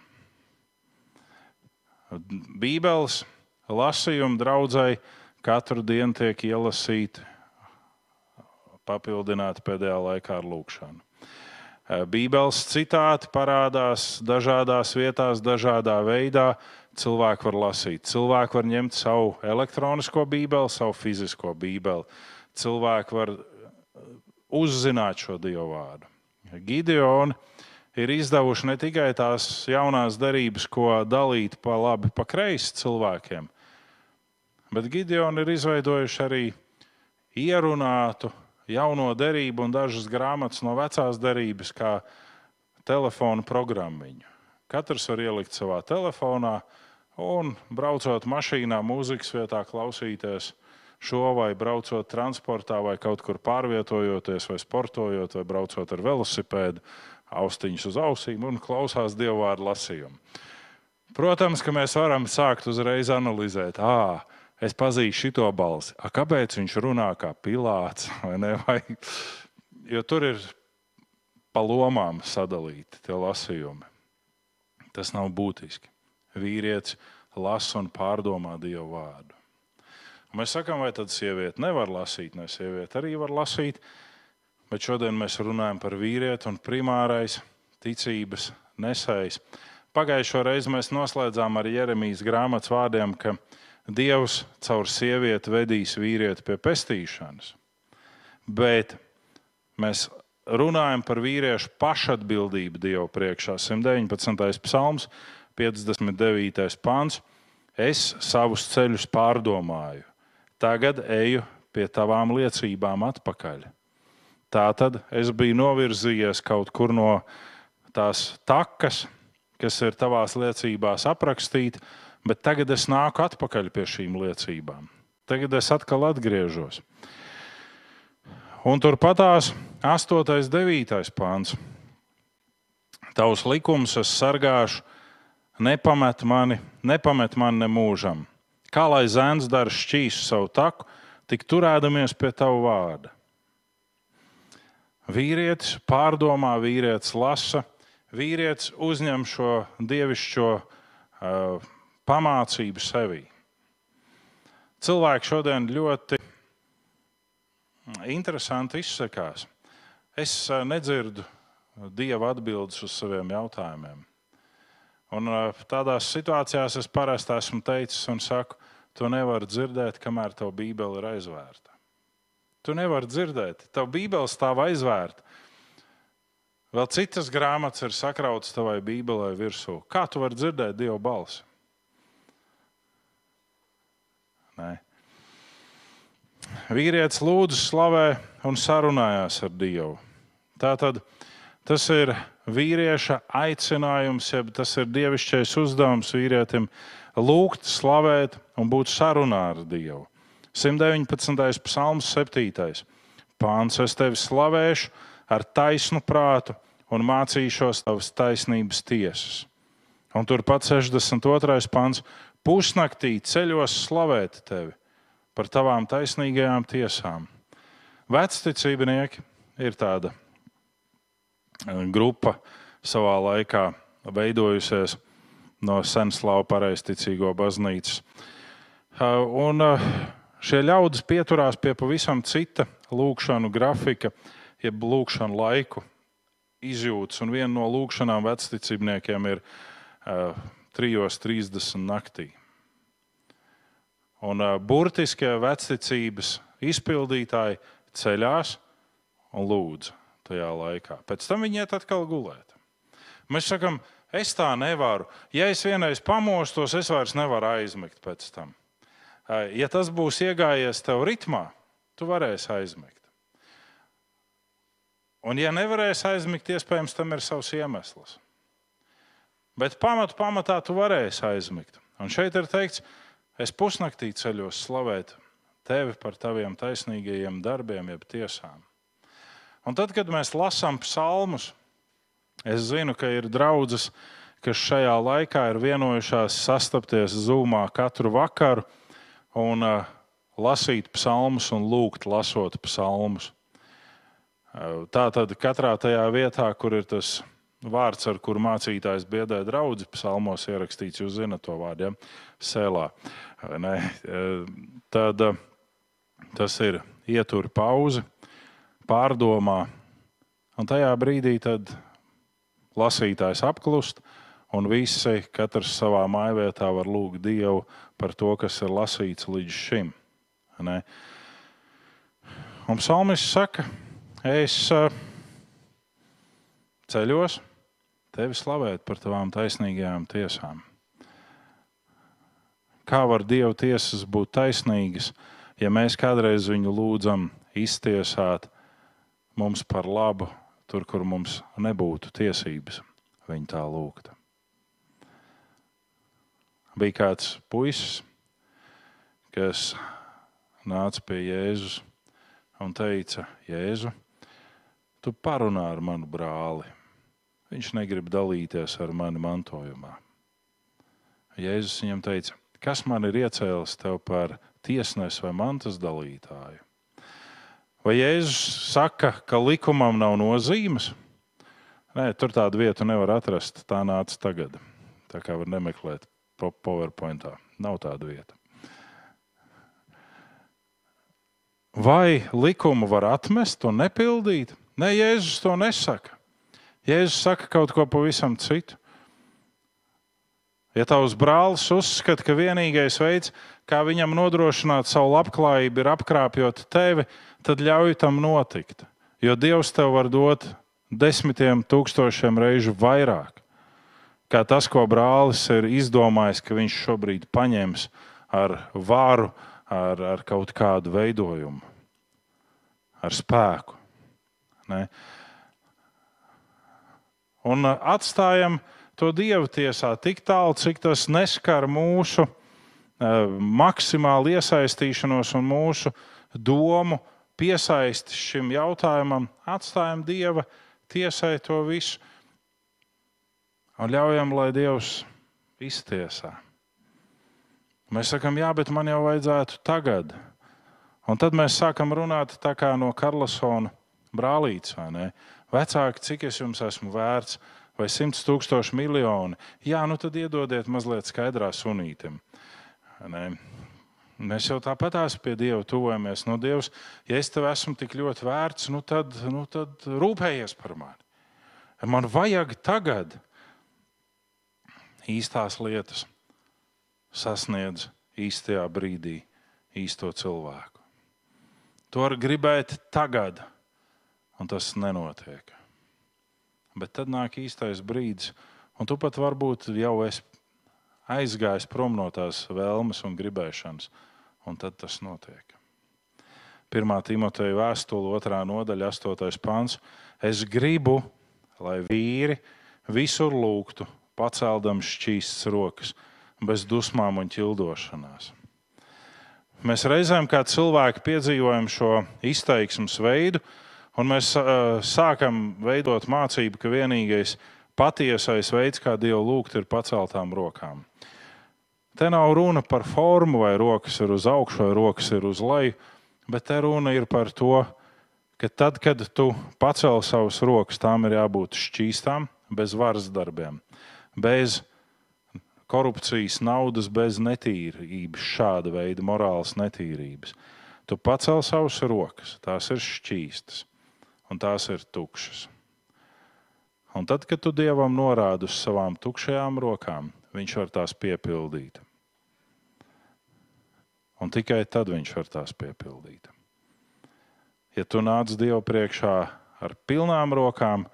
Bībeles lasījuma draudzēji katru dienu tiek ielasīti, papildināti pēdējā laikā ar lūkšanu. Bībeles citāti parādās dažādās vietās, dažādā veidā cilvēki var lasīt. Cilvēki var ņemt savu elektronisko bībeli, savu fizisko bībeli. Cilvēki var uh, uzzināt šo dievu vārdu. Gideoni ir izdevuši ne tikai tās jaunās darības, ko dalīt pa labi, pa kreisi cilvēkiem, bet Gideoni ir izveidojuši arī ierunātu jauno derību un dažas grāmatas no vecās derības, kā telefona programmiņu. Katrs var ielikt savā telefonā, un braucot mašīnā, mūzikas vietā klausīties šo, vai braucot transportā, vai kaut kur pārvietojoties, vai sportojot, vai braucot ar velosipēdu, austiņas uz ausīm un klausās dievu vārdu lasījumu. Protams, ka mēs varam sākt uzreiz analizēt, ah, es pazīstu šo balsi. A, kāpēc viņš runā kā pilāts? [laughs] Vai ne? Vai, jo tur ir pa lomām sadalīti tie lasījumi. Tas nav būtiski. Vīrietis lasa un pārdomā Dievu vārdu. Un mēs sakām, vai tad sieviete nevar lasīt? Nē, sieviete arī var lasīt, bet šodien mēs runājam par vīrieti un primārais ticības nesējs. Pagājušo reizi mēs noslēdzām ar Jeremijas grāmatas vārdiem, ka Dievs caur sievieti vedīs vīrieti pie pestīšanas. Bet mēs runājam par vīriešu pašatbildību Dieva priekšā. 119. psalms, 59. pāns. Es savus ceļus pārdomāju, tagad eju pie tavām liecībām atpakaļ. Tā tad es biju novirzījies kaut kur no tās takas, kas ir tavās liecībās aprakstīta, bet tagad es nāku atpakaļ pie šīm liecībām. Tagad es atkal atgriežos. Un turpatās 8. un 9. pāns. Tavs likums es sargāšu, nepamet mani, nepamet mani nemūžam. Kā lai zēns dara šķīsu savu taku, tik turēdamies pie Tava vārda. Vīrietis pārdomā, vīrietis lasa, vīrietis uzņem šo dievišķo uh, pamācību sevī. Cilvēki šodien ļoti interesanti izsakās. Es uh, nedzirdu dieva atbildes uz saviem jautājumiem. Un tādās situācijās es parasti esmu teicis un saku, to nevar dzirdēt, kamēr tev bībele ir aizvērta. Tu nevari dzirdēt, tev bībele stāv aizvērta. Vēl citas grāmatas ir sakrautas tavai bībelē virsū. Kā tu vari dzirdēt Dieva balsi? Nē. Vīrietis lūdzu, slavē un sarunājās ar Dievu. Tā tad tas ir vīrieša aicinājums, ja tas ir dievišķais uzdevums vīrietim lūgt, slavēt un būt sarunā ar Dievu. 119. psalms, 7. pāns. Es tevi slavēšu ar taisnu prātu un mācīšos tavas taisnības tiesas. Un turpat 62. pāns. Pusnaktī ceļos slavēt tevi par tavām taisnīgajām tiesām. Vecticībnieki ir tāda grupa savā laikā veidojusies no Senslava pareizticīgo baznīcas. Un šie ļaudis pieturās pie pavisam cita lūkšanu grafika, jeb lūkšanu laiku izjūtas. Un viena no lūkšanām vecticībniekiem ir uh, 3.30 naktī. Un uh, burtiskie vecticības izpildītāji ceļās un lūdz tajā laikā. Pēc tam viņi iet atkal gulēt. Mēs sakām, es tā nevaru. Ja es vienreiz pamostos, es vairs nevaru aizmigt pēc tam. Ja tas būs iegājies tev ritmā, tu varēsi aizmigt. Un, ja nevarēsi aizmigt, iespējams, tam ir savs iemesls. Bet pamatu pamatā tu varēsi aizmigt. Un šeit ir teikts, es pusnaktī ceļos slavēt tevi par taviem taisnīgajiem darbiem, jeb tiesām. Un tad, kad mēs lasām psalmus, es zinu, ka ir draudzes, kas šajā laikā ir vienojušās sastapties zūmā katru vakaru un uh, lasīt psalmus un lūgt, lasot psalmus. Uh, tā tad katrā tajā vietā, kur ir tas vārds, ar kuru mācītājs biedē draugu, psalmos ierakstīts, jūs zinat to vārdu, ja? sēlā. Uh, tad uh, tas ir ietur pauzi pārdomā. Un tajā brīdī tad lasītājs apklust, un visi, katrs savā mājvietā, var lūgt Dievu par to, kas ir lasīts līdz šim. Ne? Un psalmis saka, es ceļos tevi slavēt par tavām taisnīgajām tiesām. Kā var Dieva tiesas būt taisnīgas, ja mēs kādreiz viņu lūdzam iztiesāt? Mums par labu, tur, kur mums nebūtu tiesības viņa tā lūgt. Bija kāds puisis, kas nāca pie Jēzus un teica, Jēzu, tu parunā ar manu brāli. Viņš negrib dalīties ar mani mantojumā. Jēzus viņam teica, kas man ir iecēlis tev par tiesnesi vai mantas dalītāju? Vai Jēzus saka, ka likumam nav nozīmes? Nē, tur tādu vietu nevar atrast. Tā nāca tagad. Tā kā var nemeklēt PowerPoint. Nav tāda vieta. Vai likumu var atmest un nepildīt? Nē, Jēzus to nesaka. Jēzus saka kaut ko pavisam citu. Ja tavs brālis uzskata, ka vienīgais veids, kā viņam nodrošināt savu labklājību, ir apkrāpjot tevi, tad ļauj tam notikt. Jo Dievs tev var dot desmitiem tūkstošiem reižu vairāk. Kā tas, ko brālis ir izdomājis, ka viņš šobrīd paņems ar varu, ar, ar kaut kādu veidojumu, ar spēku. Ne? Un atstājam to dievu tiesā tik tālu, cik tas neskar mūsu maksimālu iesaistīšanos un mūsu domu piesaisti šim jautājumam, atstājam Dieva tiesai to visu un ļaujam, lai Dievs iztiesā. Mēs sakām, jā, bet man jau vajadzētu tagad. Un tad mēs sākam runāt no Karlsona brālītes? Vecāki, cik es jums esmu vērts, vai simts tūkstoši miljoni. Jā, nu tad iedodiet mazliet skaidrā sunītam. Mēs jau tāpatās pie Dieva tuvojamies. No Dievs, ja es tev esmu tik ļoti vērts, nu tad, nu tad rūpējies par mani. Man vajag tagad īstās lietas, sasniedz īstajā brīdī īsto cilvēku. To var gribēt tagad, un tas nenotiek. Bet tad nāk īstais brīdis, un tu pat varbūt jau esi aizgājis prom no tās vēlmes un gribēšanas, un tad tas notiek. 1. Timoteja vēstule, 2. nodaļa, 8. pāns. Es gribu, lai vīri visur lūgtu, paceldam šķīstas rokas, bez dusmām un ķildošanās. Mēs reizēm kā cilvēki piedzīvojam šo izteiksmes veidu, un mēs uh, sākam veidot mācību, ka vienīgais patiesais veids, kā Dievu lūgt, ir paceltām rokām. Te nav runa par formu, vai rokas ir uz augšu, vai rokas ir uz leju, bet te runa ir par to, ka tad, kad tu pacēl savas rokas, tām ir jābūt šķīstām, bez varas darbiem bez korupcijas, naudas, bez netīrības, šāda veida morāles netīrības. Tu pacēl savus rokas, tās ir šķīstas un tās ir tukšas. Un tad, kad tu dievam norādi uz savām tukšajām rokām, viņš var tās piepildīt. Un tikai tad viņš var tās piepildīt. Ja tu nāc Dievu priekšā ar pilnām rokām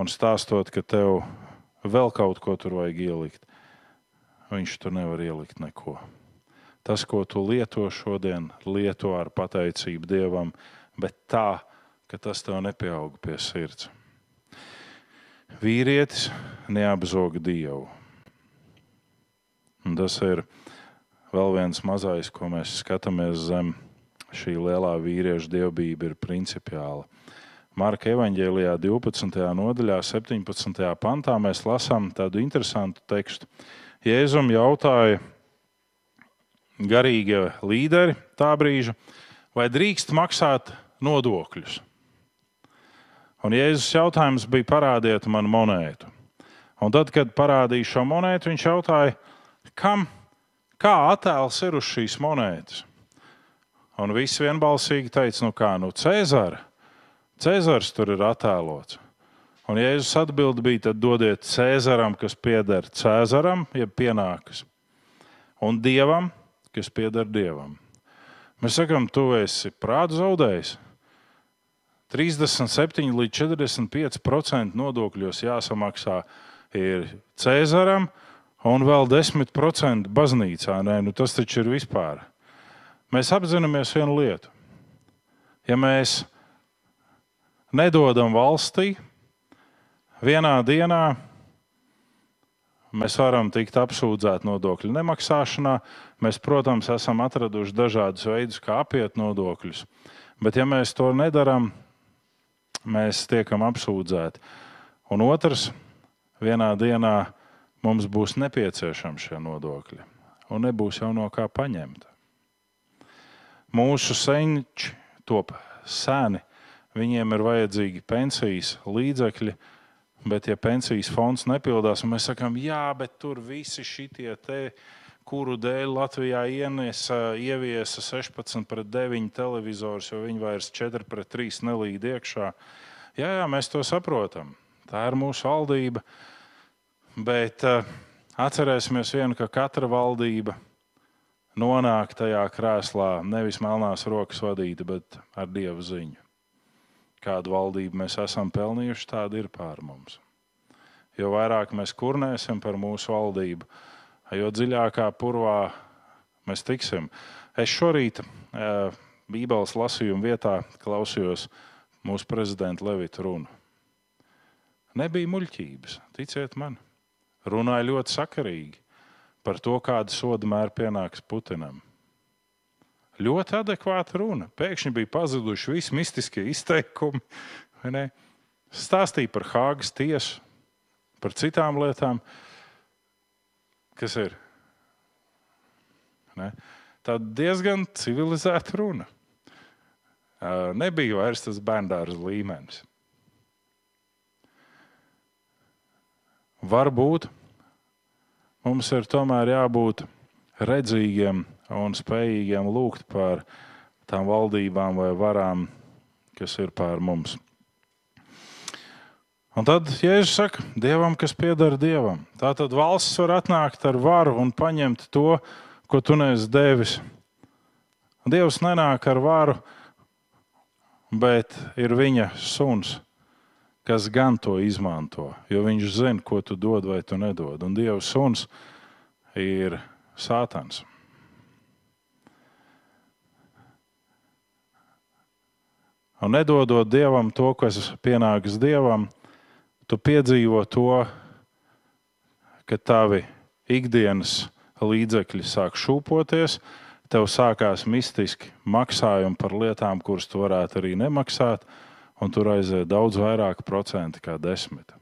un stāstot, ka tev vēl kaut ko tur vajag ielikt. Viņš tur nevar ielikt neko. Tas, ko tu lieto šodien, lieto ar pateicību Dievam, bet tā, ka tas tev nepieaug pie sirds. Vīrietis neapzoga Dievu. Un tas ir vēl viens mazais, ko mēs skatāmies zem šī lielā vīrieša dievbijība, ir principiāla. Marka evanģēlijā 12. nodaļā, 17. pantā mēs lasām tādu interesantu tekstu. Jēzum jautāja garīgie līderi tā brīža, vai drīkst maksāt nodokļus. Un Jēzus jautājums bija: parādiet man monētu. Un tad, kad parādīja šo monētu, viņš jautāja, kam, kā attēls ir uz šīs monētas. Un viss vienbalsīgi teica, nu kā, nu Cēzara. Cēzars tur ir attēlots. Un Jēzus atbild bija, tad dodiet Cēzaram, kas pieder Cēzaram, jeb pienākas, un Dievam, kas pieder Dievam. Mēs sakām, tu esi prātu zaudējis. 37 līdz 45% nodokļos jāsamaksā ir Cēzaram, un vēl 10% baznīcā. Nē, nu tas taču ir vispār. Mēs apzināmies vienu lietu. Ja mēs nedodam valstī, vienā dienā mēs varam tikt apsūdzēti nodokļu nemaksāšanā. Mēs, protams, esam atraduši dažādus veidus, kā apiet nodokļus. Bet, ja mēs to nedarām, mēs tiekam apsūdzēti. Un otrs, vienā dienā mums būs nepieciešami šie nodokļi, un nebūs jau no kā paņemt. Mūsu senči top sēni Viņiem ir vajadzīgi pensijas līdzekļi, bet, ja pensijas fonds nepildās, un mēs sakām, jā, bet tur visi šitie te, kuru dēļ Latvijā ienesa, ieviesa 16 pret 9 televizors, jo viņi vairs 4 pret 3 nelīd iekšā. Jā, jā, mēs to saprotam. Tā ir mūsu valdība. Bet uh, atcerēsimies vienu, ka katra valdība nonāk tajā krēslā nevis melnās rokas vadīta, bet ar dievu ziņu kādu valdību mēs esam pelnījuši, tāda ir pār mums. Jo vairāk mēs kurnēsim par mūsu valdību, jo dziļākā purvā mēs tiksim. Es šorīt eh, Bībeles lasījuma vietā klausījos mūsu prezidenta Levita runu. Nebija muļķības, ticiet man. Runāja ļoti sakarīgi par to, kāda soda mēra pienāks Putinam. Ļoti adekvāta runa. Pēkšņi bija pazuduši visi mistiskie izteikumi. Stāstīja par Hāgas tiesu, par citām lietām, kas ir. Ne? Tā diezgan civilizēta runa. nebija vairs tas bērndārza līmenis. Varbūt mums ir tomēr jābūt redzīgiem un spējīgiem lūgt par tām valdībām vai varām, kas ir pār mums. Un tad Jēzus saka, Dievam, kas pieder Dievam. Tā tad valsts var atnākt ar varu un paņemt to, ko tu neesi devis. Dievs nenāk ar varu, bet ir viņa suns, kas gan to izmanto. Jo viņš zina, ko tu dod vai tu nedod. Un Dieva suns ir Sātans. Un nedodot dievam to, kas pienāks dievam, tu piedzīvo to, ka tavi ikdienas līdzekļi sāk šūpoties, tev sākās mistiski maksājumi par lietām, kuras tu varētu arī nemaksāt, un tur aiziet daudz vairāk procenti kā desmit.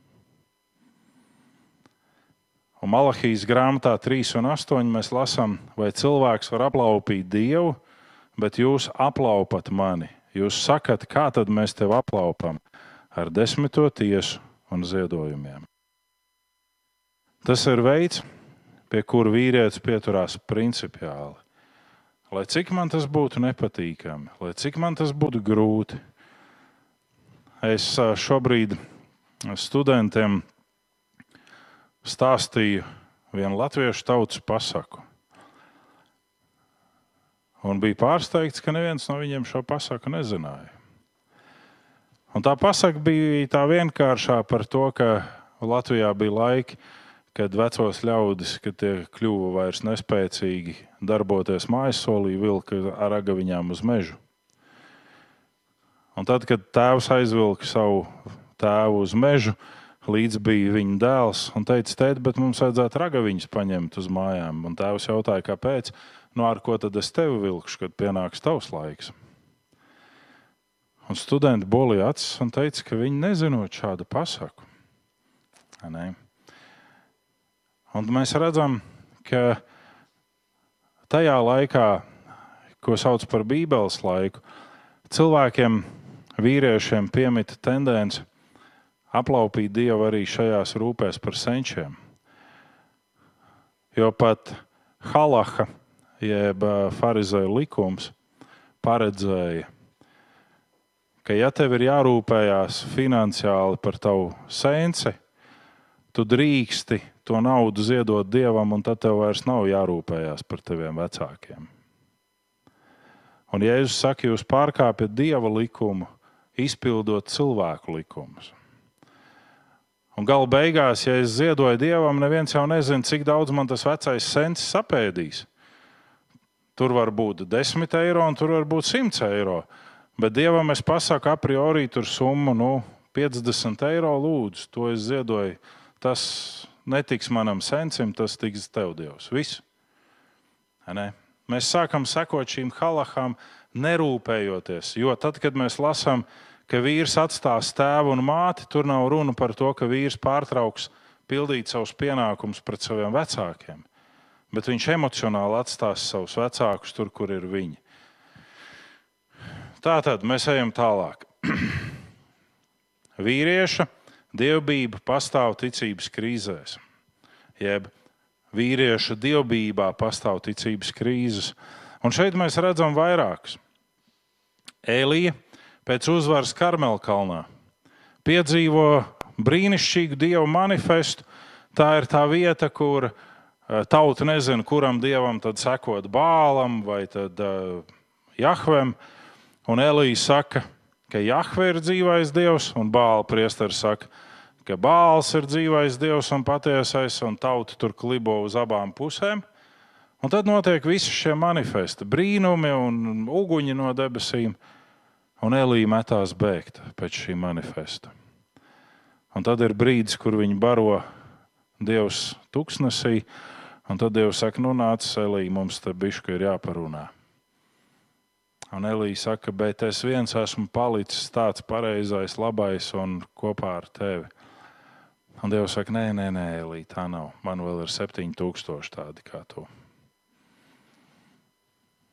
Un Malahijas grāmatā 3 un 8 mēs lasām, vai cilvēks var aplaupīt Dievu, bet jūs aplaupat mani. Jūs sakat, kā tad mēs tevi aplaupam? Ar desmito tiesu un ziedojumiem. Tas ir veids, pie kura vīrietis pieturās principiāli. Lai cik man tas būtu nepatīkami, lai cik man tas būtu grūti, es šobrīd studentiem stāstīju vienu latviešu tautas pasaku. Un bija pārsteigts, ka neviens no viņiem šo pasaku nezināja. Un tā pasaka bija tā vienkāršā par to, ka Latvijā bija laiki, kad vecos ļaudis, kad tie kļuva vairs nespēcīgi darboties mājasolī, vilka ar agaviņām uz mežu. Un tad, kad tēvs aizvilka savu tēvu uz mežu, līdz bija viņa dēls un teica, tēti, bet mums vajadzētu ragaviņus paņemt uz mājām. Un tēvs jautāja, kāpēc? Nu, ar ko tad es tevi vilkšu, kad pienāks tavs laiks? Un studenti bolīja acis un teica, ka viņi nezinot šādu pasaku. Ne? Un mēs redzam, ka tajā laikā, ko sauc par Bībeles laiku, cilvēkiem, vīriešiem piemita tendence aplaupīt Dievu arī šajās rūpēs par senčiem. Jo pat halaha, jeb farizēja likums, paredzēja, ka, ja tev ir jārūpējās finansiāli par tavu senci, tu drīksti to naudu ziedot dievam, un tad tev vairs nav jārūpējās par taviem vecākiem. Un Jēzus saka, jūs pārkāpjat dieva likumu, izpildot cilvēku likumus. Un gala beigās, ja es ziedoju dievam, neviens jau nezina, cik daudz man tas vecais sensis sapēdīs. Tur var būt 10 eiro, un tur var būt 100 eiro. Bet dievam es pasaku, a priori tur summu nu, 50 eiro lūdzu. To es ziedoju. Tas netiks manam sensim, tas tiks tev, Dievs. Viss. Mēs sākam sekot šīm halahām, nerūpējoties. Jo tad, kad mēs lasām, ka vīrs atstās tēvu un māti, tur nav runa par to, ka vīrs pārtrauks pildīt savus pienākumus pret saviem vecākiem. Bet viņš emocionāli atstās savus vecākus tur, kur ir viņi. Tā tad mēs ejam tālāk. [clears throat] Vīrieša dievbijība pastāv ticības krīzēs, jeb vīrieša dievbijībā pastāv ticības krīzes. Un šeit mēs redzam vairākus. Elija pēc uzvaras Karmelkalnā piedzīvo brīnišķīgu dievu manifestu. Tā ir tā vieta, kur eh, tauta nezina, kuram dievam tad sekot Bālam vai tad, uh, Jahvem. Uh, Un Elīja saka, ka Jahve ir dzīvais dievs, un Bāla priesteris saka, ka Bāls ir dzīvais dievs un patiesais, un tauta tur klibo uz abām pusēm. Un tad notiek visi šie manifesti, brīnumi un uguņi no debesīm, un Elīja metās bēgt pēc šī manifesta. Un tad ir brīdis, kur viņi baro Dievs tuksnesī, un tad Dievs saka, nu nāc, Elīja, mums te bišķi ir jāparunā. Un Elīja saka, bet es viens esmu palicis tāds pareizais, labais un kopā ar tevi. Un Dievs saka, nē, nē, nē Elīja, tā nav. Man vēl ir 7000 tādi kā tu.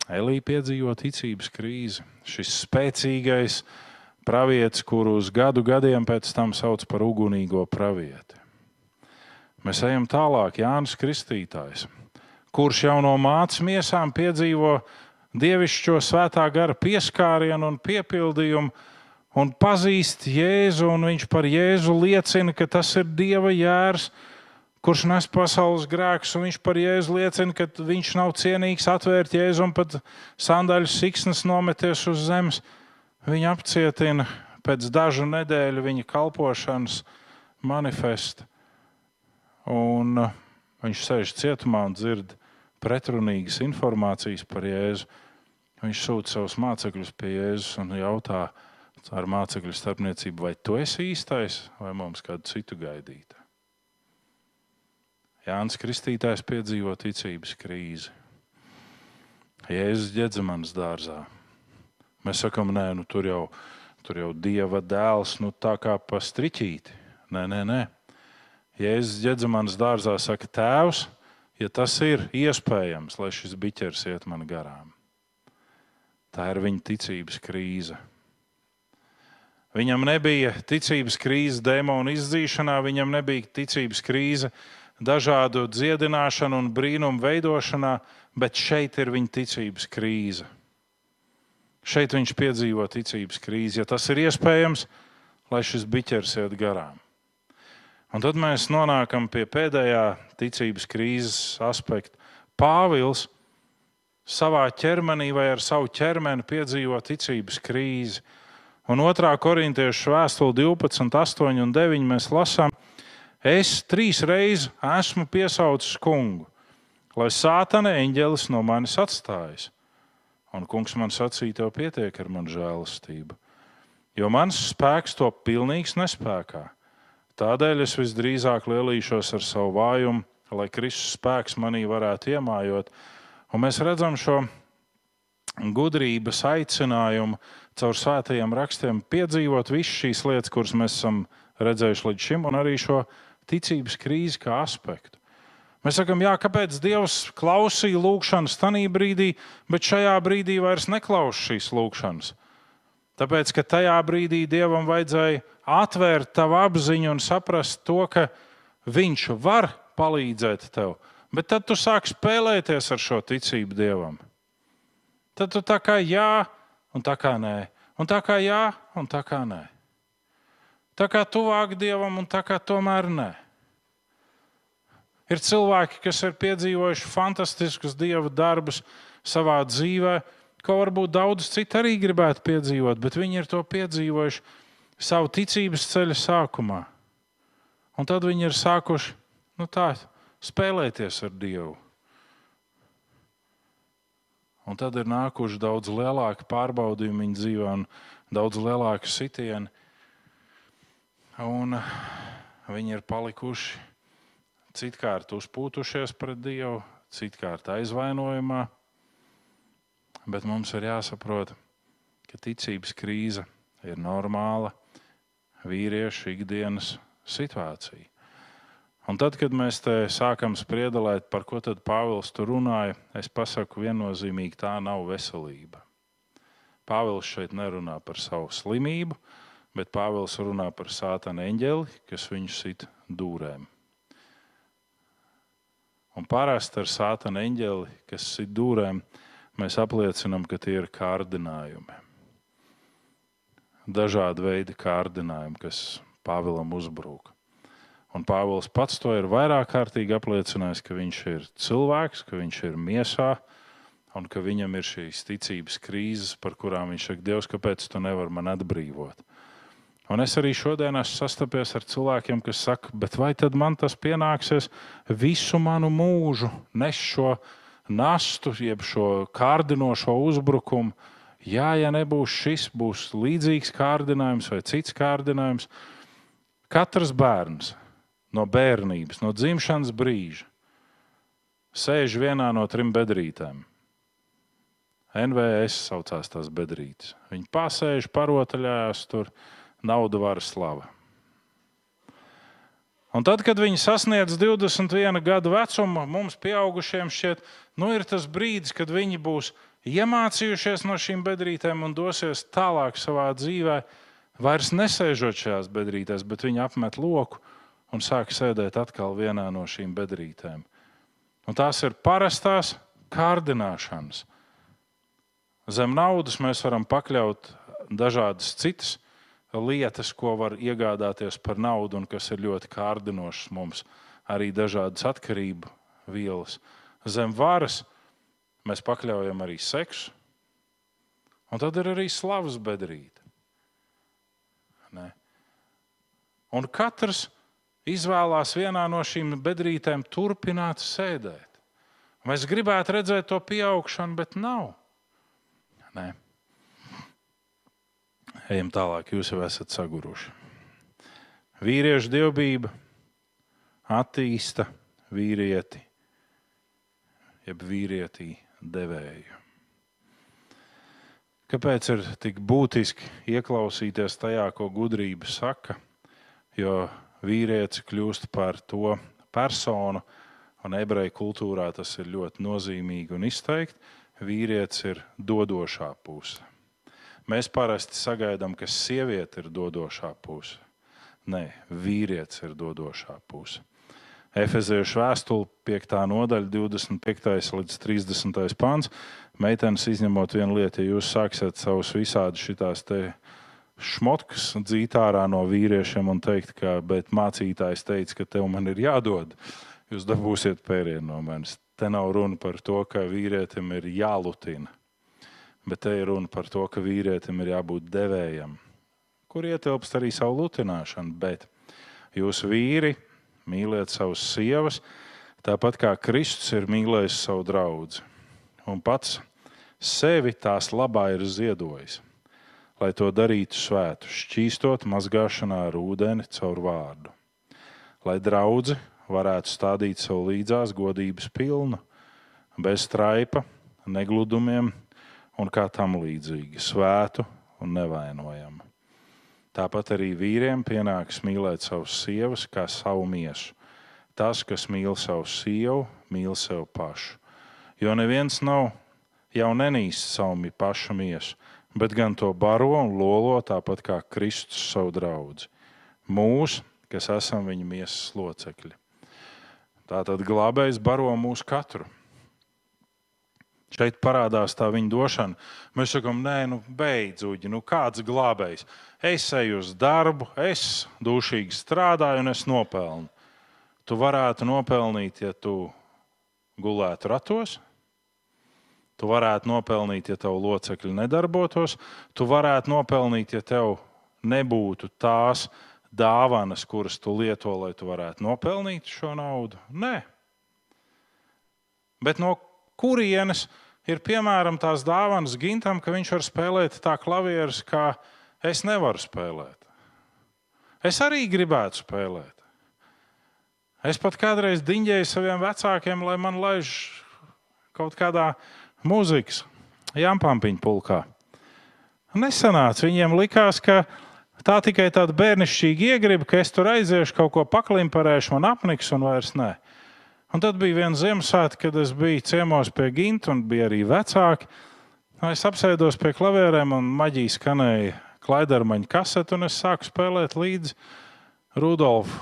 Elīja piedzīvo ticības krīzi. Šis spēcīgais pravietis, kuru uz gadu gadiem pēc tam sauc par ugunīgo pravieti. Mēs ejam tālāk, Jānis Kristītājs, kurš jau no mācības miesām piedzīvo dievišķo svētā gara pieskārienu un piepildījumu, un pazīst Jēzu, un viņš par Jēzu liecina, ka tas ir Dieva jērs, kurš nes pasaules grēkus, un viņš par Jēzu liecina, ka viņš nav cienīgs atvērt Jēzu un pat sandāļu siksnas nometies uz zemes. Viņa apcietina pēc dažu nedēļu viņa kalpošanas manifestu. Un uh, viņš sēž cietumā un dzird pretrunīgas informācijas par Jēzu. Viņš sūta savus mācekļus pie Jēzus un jautā ar mācekļu starpniecību, vai tu esi īstais, vai mums kādu citu gaidīt. Jānis Kristītājs piedzīvo ticības krīzi. Jēzus ģedzemanas dārzā. Mēs sakām, nē, nu, tur, jau, tur jau dieva dēls, nu tā kā pa striķīti. Nē, nē, nē. Jēzus ģedzemanas dārzā saka, tēvs, ja tas ir iespējams, lai šis biķers iet man garām. Tā ir viņa ticības krīze. Viņam nebija ticības krīze demonu izdzīšanā, viņam nebija ticības krīze dažādu dziedināšanu un brīnumu veidošanā, bet šeit ir viņa ticības krīze. Šeit viņš piedzīvo ticības krīzi. Ja tas ir iespējams, lai šis biķers iet garām. Un tad mēs nonākam pie pēdējā ticības krīzes aspekta. Pāvils savā ķermenī vai ar savu ķermeni piedzīvo ticības krīzi. Un 2. korintiešu vēstule 12, 8 un 9 mēs lasām, es trīs reizes esmu piesaucis kungu, lai sātana eņģelis no manis atstājas. Un kungs man sacīja, tev pietiek ar manu žēlastību, jo mans spēks to pilnīgs nespējā. Tādēļ es visdrīzāk lielīšos ar savu vājumu, lai Kristus spēks manī varētu iemājot. Un mēs redzam šo gudrības aicinājumu caur svētajiem rakstiem piedzīvot visas šīs lietas, kuras mēs esam redzējuši līdz šim, un arī šo ticības krīzi kā aspektu. Mēs sakām, jā, kāpēc Dievs klausīja lūgšanas tajā brīdī, bet šajā brīdī vairs neklausās šīs lūgšanas. Tāpēc, ka tajā brīdī Dievam vajadzēja atvērt tavu apziņu un saprast to, ka Viņš var palīdzēt tev, bet tad tu sāk spēlēties ar šo ticību Dievam. Tad tu tā kā jā, un tā kā nē, un tā kā jā, un tā kā nē. Tā kā tuvāk Dievam, un tā kā tomēr nē. Ir cilvēki, kas ir piedzīvojuši fantastiskus Dieva darbus savā dzīvēm ko varbūt daudz citu arī gribētu piedzīvot, bet viņi ir to piedzīvojuši savu ticības ceļa sākumā. Un tad viņi ir sākuši nu, tā, spēlēties ar Dievu. Un tad ir nākuši daudz lielāki pārbaudījumi viņa dzīvē un daudz lielāki sitieni. Un viņi ir palikuši citkārt uzpūtušies pret Dievu, citkārt aizvainojumā bet mums ir jāsaprot, ka ticības krīze ir normāla vīriešu ikdienas situācija. Un tad, kad mēs te sākam spriedelēt, par ko tad Pāvils tur runāja, es pasaku viennozīmīgi, tā nav veselība. Pāvils šeit nerunā par savu slimību, bet Pāvils runā par sātana eņģeli, kas viņu sit dūrēm. Un parasti ar sātana eņģeli, kas sit dūrēm, mēs apliecinām, ka tie ir kārdinājumi. Dažādi veidi kārdinājumi, kas Pāvilam uzbrūk. Un Pāvils pats to ir vairāk kārtīgi apliecinājis, ka viņš ir cilvēks, ka viņš ir miesā un ka viņam ir šīs ticības krīzes, par kurām viņš saka, Dievs, kāpēc tu nevari man atbrīvot? Un es arī šodien esmu sastapies ar cilvēkiem, kas saka, bet vai tad man tas pienāksies visu manu mūžu, nes šo nastu, jeb šo kārdinošo uzbrukumu. Jā, ja nebūs šis, būs līdzīgs kārdinājums vai cits kārdinājums. Katrs bērns no bērnības, no dzimšanas brīža sēž vienā no trim bedrītēm. NVS saucās tās bedrītes. Viņi pasēž, parotaļājās, tur nauda, vara, slava. Un tad, kad viņi sasniedz 21 gadu vecumu, mums, pieaugušiem, šķiet, nu, ir tas brīdis, kad viņi būs iemācījušies no šīm bedrītēm un dosies tālāk savā dzīvē, vairs nesēžot šajās bedrītēs, bet viņi apmet loku un sāk sēdēt atkal vienā no šīm bedrītēm. Un tās ir parastās kārdināšanas. Zem naudas mēs varam pakļaut dažādas citas lietas, ko var iegādāties par naudu un kas ir ļoti kārdinošas mums. Arī dažādas atkarību vielas. Zem varas mēs pakļaujam arī seksu. Un tad ir arī slavas bedrīte. Ne? Un katrs izvēlās vienā no šīm bedrītēm turpināt sēdēt. Mēs gribētu redzēt to pieaugšanu, bet nav. Nē. Ejam tālāk, jūs jau esat saguruši. Vīriešu dievbijība attīsta vīrieti, jeb vīrietī devēju. Kāpēc ir tik būtiski ieklausīties tajā, ko gudrība saka? Jo vīrietis kļūst par to personu, un ebreju kultūrā tas ir ļoti nozīmīgi un izteikti. Vīrietis ir dodošā puse. Mēs parasti sagaidām, ka sieviete ir dodošā puse. Nē, vīrietis ir dodošā puse. Efeziešu vēstule, 5. nodaļa, 25. līdz 30. pāns. Meitenes izņemot vienu lietu, ja jūs sāksiet savus visādus šitās šmotkas dzīt ārā no vīriešiem un teikt, ka mācītājs teica, ka tev man ir jādod, jūs dabūsiet pērienu no manis. Te nav runa par to, ka vīrietim ir jālutina, bet te ir runa par to, ka vīrietim ir jābūt devējam, kur ietilpst arī savu lutināšanu. Bet jūs vīri mīliet savus sievas, tāpat kā Kristus ir mīlējis savu draugu un pats sevi tās labā ir ziedojis lai to darītu svētu, šķīstot mazgāšanā ar ūdeni caur vārdu. Lai draugi varētu stādīt sev līdzās godības pilnu, bez straipa, negludumiem un kā tam līdzīgi, svētu un nevainojamu. Tāpat arī vīriem pienāks mīlēt savus sievas kā savu miesu. Tas, kas mīl savu sievu, mīl sev pašu. Jo neviens nav jau nenīst savu pašu miesu, bet gan to baro un lolo tāpat kā Kristus savu draugu. Mūs, kas esam viņa miesas locekļi. Tātad glābējs baro mūsu katru. Šeit parādās tā viņa došana. Mēs sakām, nē, nu, beidz, uģi, nu, kāds glābējs. Es eju uz darbu, es dušīgi strādāju un es nopelnu. Tu varētu nopelnīt, ja tu gulētu ratos, Tu varētu nopelnīt, ja tev locekļi nedarbotos. Tu varētu nopelnīt, ja tev nebūtu tās dāvanas, kuras tu lieto, lai tu varētu nopelnīt šo naudu. Nē. Bet no kurienes ir piemēram tās dāvanas gintam, ka viņš var spēlēt tā klavierus, kā es nevaru spēlēt? Es arī gribētu spēlēt. Es pat kādreiz diņģēju saviem vecākiem, lai man laiž kaut kādā mūzikas Jāmpampiņa pulkā. Nesanāca. Viņiem likās, ka tā tikai tāda bērnišķīga iegriba, ka es tur aiziešu, kaut ko paklimparēšu, man apniks un vairs nē. Un tad bija viena Ziemassvētka, kad es biju ciemos pie Ginta un bija arī vecāki. Es apsēdos pie klavierēm un maģija skanēja klaidarmaņa kasete, un es sāku spēlēt līdzi Rudolfu,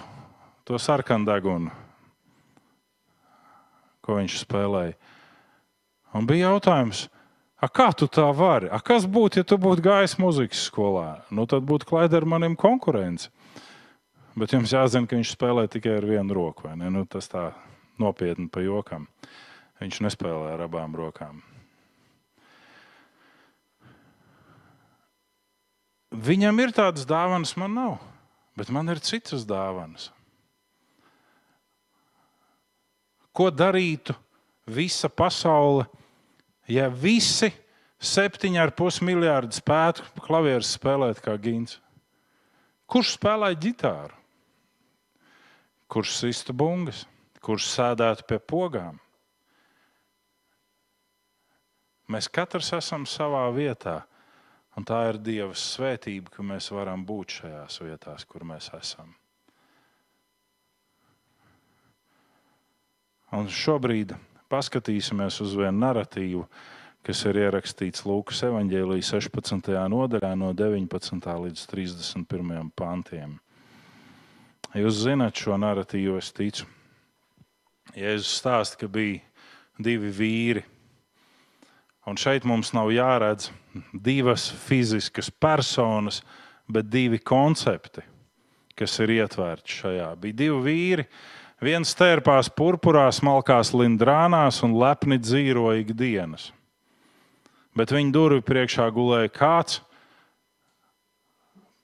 to sarkandegunu, ko viņš spēlēja. Un bija jautājums, kā tu tā vari? A, kas būtu, ja tu būtu gājis muzikas skolā? Nu, tad būtu klaida ar maniem konkurence. Bet jums jāzina, ka viņš spēlē tikai ar vienu roku. Nu, tas tā nopietni pa jokam. Viņš nespēlē ar abām rokām. Viņam ir tādas dāvanas, man nav, bet man ir citas dāvanas. Ko darītu visa pasaule, ja visi 7,5 miljardi spētu klavierus spēlēt kā gins? Kurš spēlēja ģitāru? Kurš sistu bungas? Kurš sēdētu pie pogām? Mēs katrs esam savā vietā, un tā ir Dieva svētība, ka mēs varam būt šajās vietās, kur mēs esam. Un šobrīd paskatīsimies uz vienu narratīvu, kas ir ierakstīts Lūkas evanģēlijas 16. nodaļā, no 19. līdz 31. pantiem. Jūs zināt šo narratīvu, es ticu. Jēzus stāsta, ka bija divi vīri. Un šeit mums nav jāredz divas fiziskas personas, bet divi koncepti, kas ir ietverti šajā. Bija divi vīri, viens tērpās purpurā, smalkās lindrānās un lepni dzīvoja ikdienas bet viņa durvju priekšā gulēja kāds,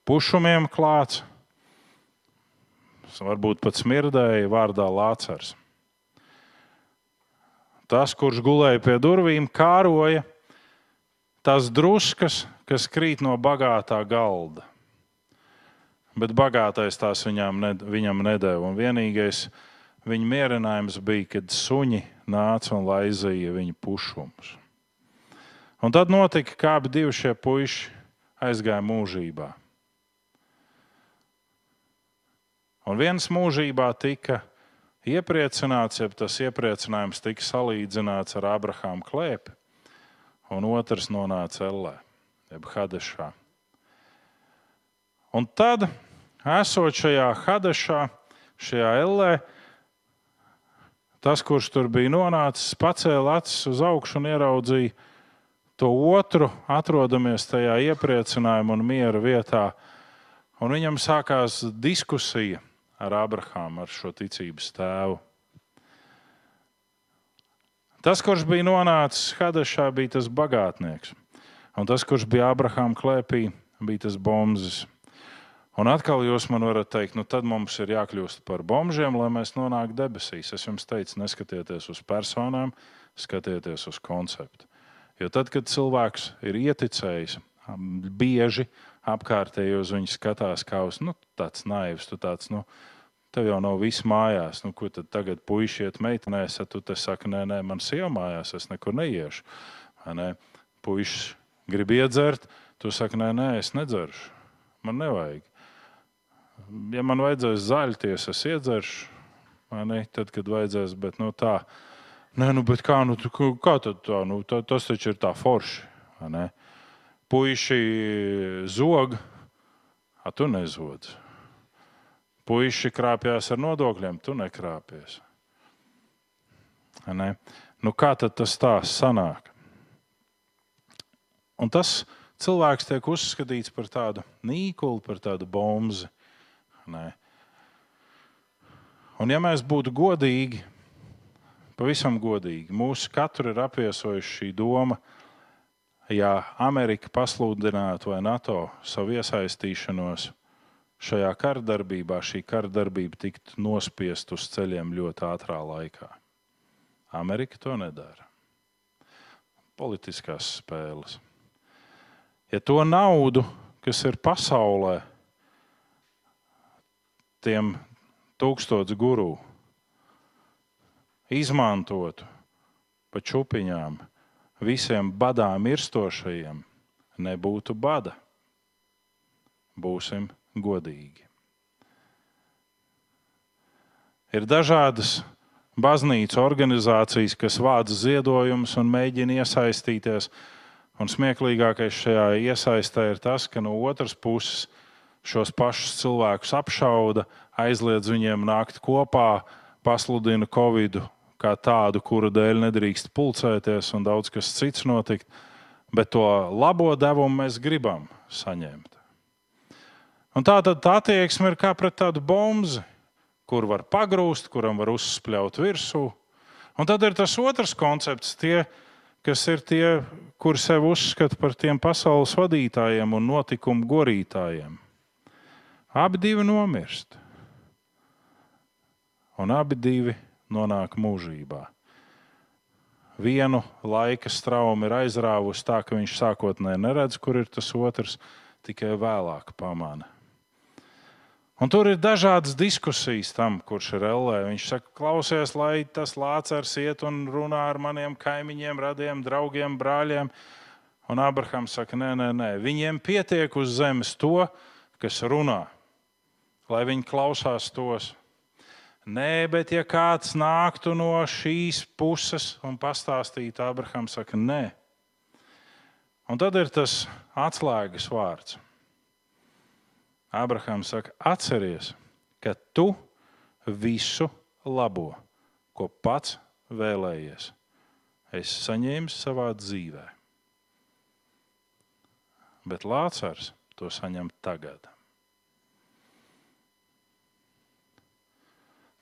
pušumiem klāts, varbūt pat smirdēja vārdā Lācars. Tas, kurš gulēja pie durvīm, kāroja tās druskas, kas krīt no bagātā galda. Bet bagātais tās viņam, ne, viņam nedēva. Un vienīgais viņa mierinājums bija, kad suņi nāca un laizīja viņa pušumus. Un tad notika, kā abi divi šie puiši aizgāja mūžībā. Un viens mūžībā tika iepriecināts, ja tas iepriecinājums tika salīdzināts ar Abrahāmu klēpi, un otrs nonāca Ellē, jeb Hadešā. Un tad, esot šajā Hadešā, šajā Ellē, tas, kurš tur bija nonācis, pacēla acis uz augšu un ieraudzīja, to otru, atrodamies tajā iepriecinājuma un miera vietā. Un viņam sākās diskusija ar Abrahāmu, ar šo ticības tēvu. Tas, kurš bija nonācis Hadešā, bija tas bagātnieks. Un tas, kurš bija Abrahāma klēpī, bija tas bombzis. Un atkal jūs man varat teikt, nu tad mums ir jākļūst par bombžiem, lai mēs nonāktu debesīs. Es jums teicu, neskatieties uz personām, skatieties uz konceptu. Jo tad, kad cilvēks ir ieticējis, bieži apkārtēji uz viņu skatās kā uz nu, tāds naivs, tu tāds. Nu, Tev jau nav viss mājās. Nu, ko tad tagad puiši iet meitenēs, tad tu te saki, nē, nē, man sieva mājās, es nekur neiešu. Ne? Puišs grib iedzert, tu saki, nē, nē, es nedzeršu. Man nevajag. Ja man vajadzēs zaļties, es iedzeršu. Ne? Tad, kad vajadzēs, bet nu, tā Nē, nu, bet kā, nu, kā tad tā? Nu, tā tas taču ir tā forši. Puisi zog, a tu nezodz. Puisi krāpjas ar nodokļiem, tu nekrāpies. Ne? Nu, kā tad tas tā sanāk? Un tas cilvēks tiek uzskatīts par tādu nīkuli, par tādu bombu. Un, ja mēs būtu godīgi, pavisam godīgi, mūsu katru ir apviesojusi šī doma, ja Amerika pasludinātu vai NATO savu iesaistīšanos šajā kardarbībā, šī kardarbība tiktu nospiest uz ceļiem ļoti ātrā laikā. Amerika to nedara. Politiskās spēles. Ja to naudu, kas ir pasaulē, tiem tūkstošiem guru, izmantotu pa čupiņām visiem badā mirstošajiem, nebūtu bada. Būsim godīgi. Ir dažādas baznīcas organizācijas, kas vāc ziedojumus un mēģina iesaistīties. Un smieklīgākais šajā iesaistē ir tas, ka no otras puses šos pašus cilvēkus apšauda, aizliedz viņiem nākt kopā, pasludina Covid kā tādu, kura dēļ nedrīkst pulcēties un daudz kas cits notikt, bet to labo devumu mēs gribam saņemt. Un tā tad tā attieksme ir kā pret tādu bombu, kur var pagrūst, kuram var uzspļaut virsū. Un tad ir tas otrs koncepts, tie, kas ir tie, kuri sev uzskata par tiem pasaules vadītājiem un notikumu gorītājiem. Abi divi nomirst. Un abi divi nonāk mūžībā. Vienu laika straumu ir aizrāvusi tā, ka viņš sākotnēji neredz, kur ir tas otrs, tikai vēlāk pamana. Un tur ir dažādas diskusijas tam, kurš ir LE. Viņš saka, klausies, lai tas lācars iet un runā ar maniem kaimiņiem, radiem, draugiem, brāļiem. Un Abrahams saka, nē, nē, nē, viņiem pietiek uz zemes to, kas runā, lai viņi klausās tos. Nē, bet ja kāds nāktu no šīs puses un pastāstītu, Abrahams saka, nē, Un tad ir tas atslēgas vārds. Abrahams saka, atceries, ka tu visu labo, ko pats vēlējies, esi saņēmis savā dzīvē. Bet Lācars to saņem tagad.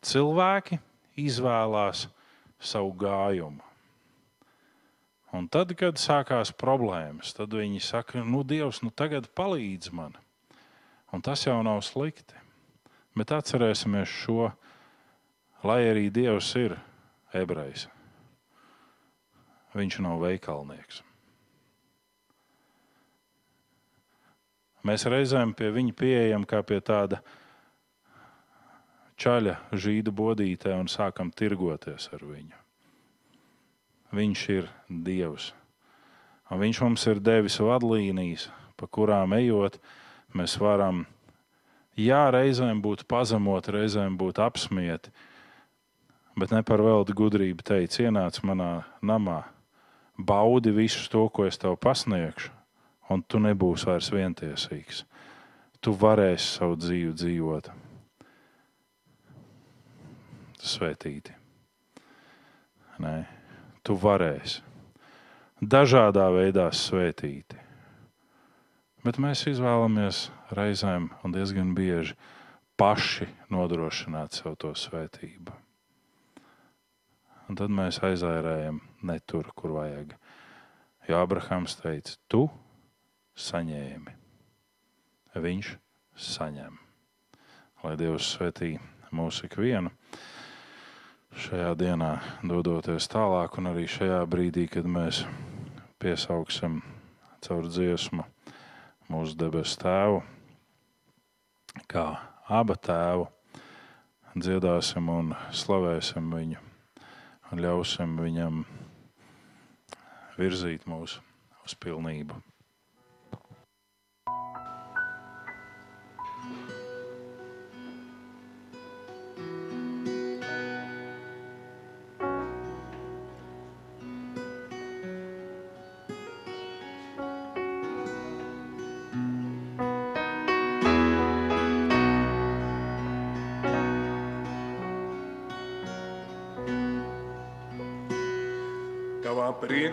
Cilvēki izvēlās savu gājumu. Un tad, kad sākās problēmas, tad viņi saka, nu, Dievs, nu tagad palīdz man. Un tas jau nav slikti. Bet atcerēsimies šo, lai arī Dievs ir ebrejs. Viņš nav veikalnieks. Mēs reizēm pie viņa pieejam kā pie tāda čaļa žīdu bodītē un sākam tirgoties ar viņu. Viņš ir Dievs. Un viņš mums ir devis vadlīnijas, pa kurām ejot, mēs varam, jā, reizēm būt pazemot, reizēm būt apsmieti, bet ne par velti gudrību teikt, ienāc manā namā, baudi visu to, ko es tev pasniegšu, un tu nebūsi vairs vientiesīgs. Tu varēsi savu dzīvi dzīvot. Svētīti. Nē tu varēsi. Dažādā veidā svētīti. Bet mēs izvēlamies reizēm un diezgan bieži paši nodrošināt sev to svētību. Un tad mēs aizērējam ne tur, kur vajag. Jo Abrahams teica, tu saņēmi, viņš saņem. Lai Dievs svētī mūsu ikvienu šajā dienā, dodoties tālāk, un arī šajā brīdī, kad mēs piesauksim caur dziesmu mūsu debesu tēvu, kā abu tēvu, dziedāsim un slavēsim viņu un ļausim viņam virzīt mūs uz pilnību.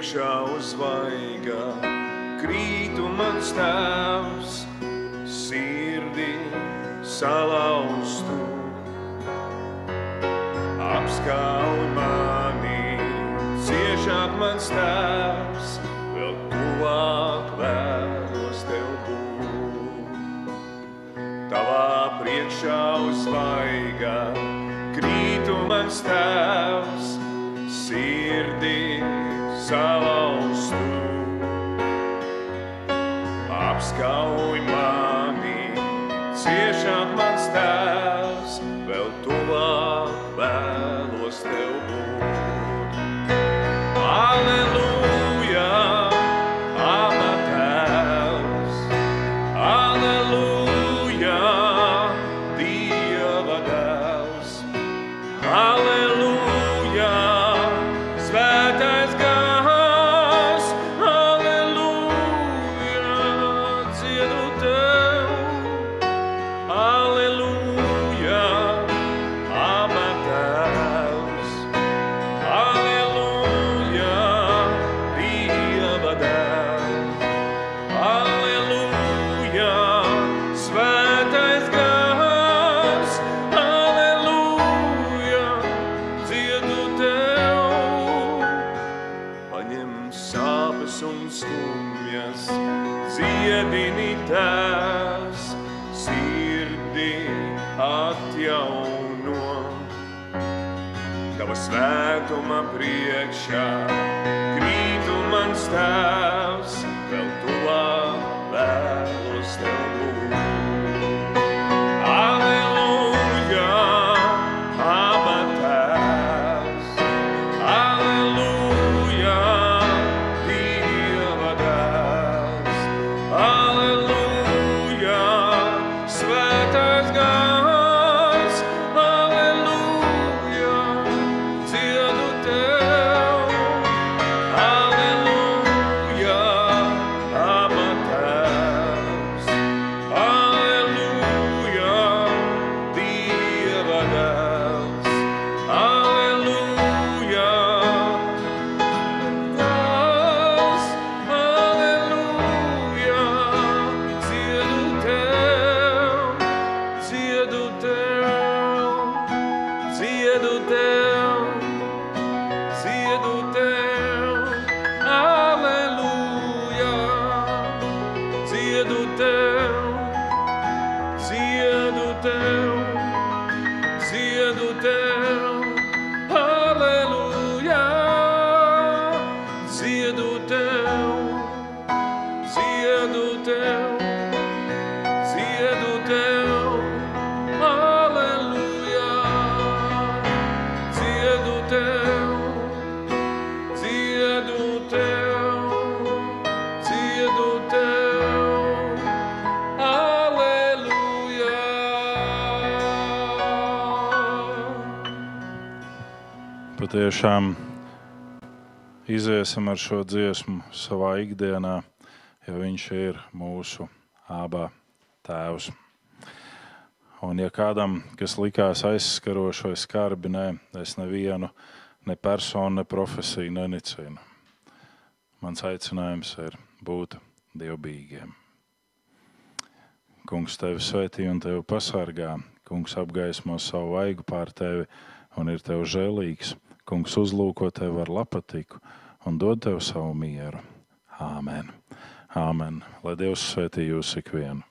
Priekšā uzvaigā, krītu mans tēvs, sirdī salauztu. Apskauj mani, ciešāk mans tēvs, vēl tuvāk vēlos tev būt. Tavā priekšā uzvaigā, krītu mans tēvs, Tava svētuma priekšā krītu mans tēvs, Patiešām iziesim ar šo dziesmu savā ikdienā, jo Viņš ir mūsu abā tēvs. Un, ja kādam, kas likās aizskarošs vai skarbi, nē, es nevienu ne personu, ne profesiju nenicinu. Mans aicinājums ir būt dievbijīgiem. Kungs tevi svētī un tevi pasargā. Kungs apgaismo savu vaigu pār tevi un ir tev žēlīgs. Kungs uzlūko tevi ar lapatiku un dod tev savu mieru. Āmen. Āmen. Lai Dievs svētī jūs ikvienu.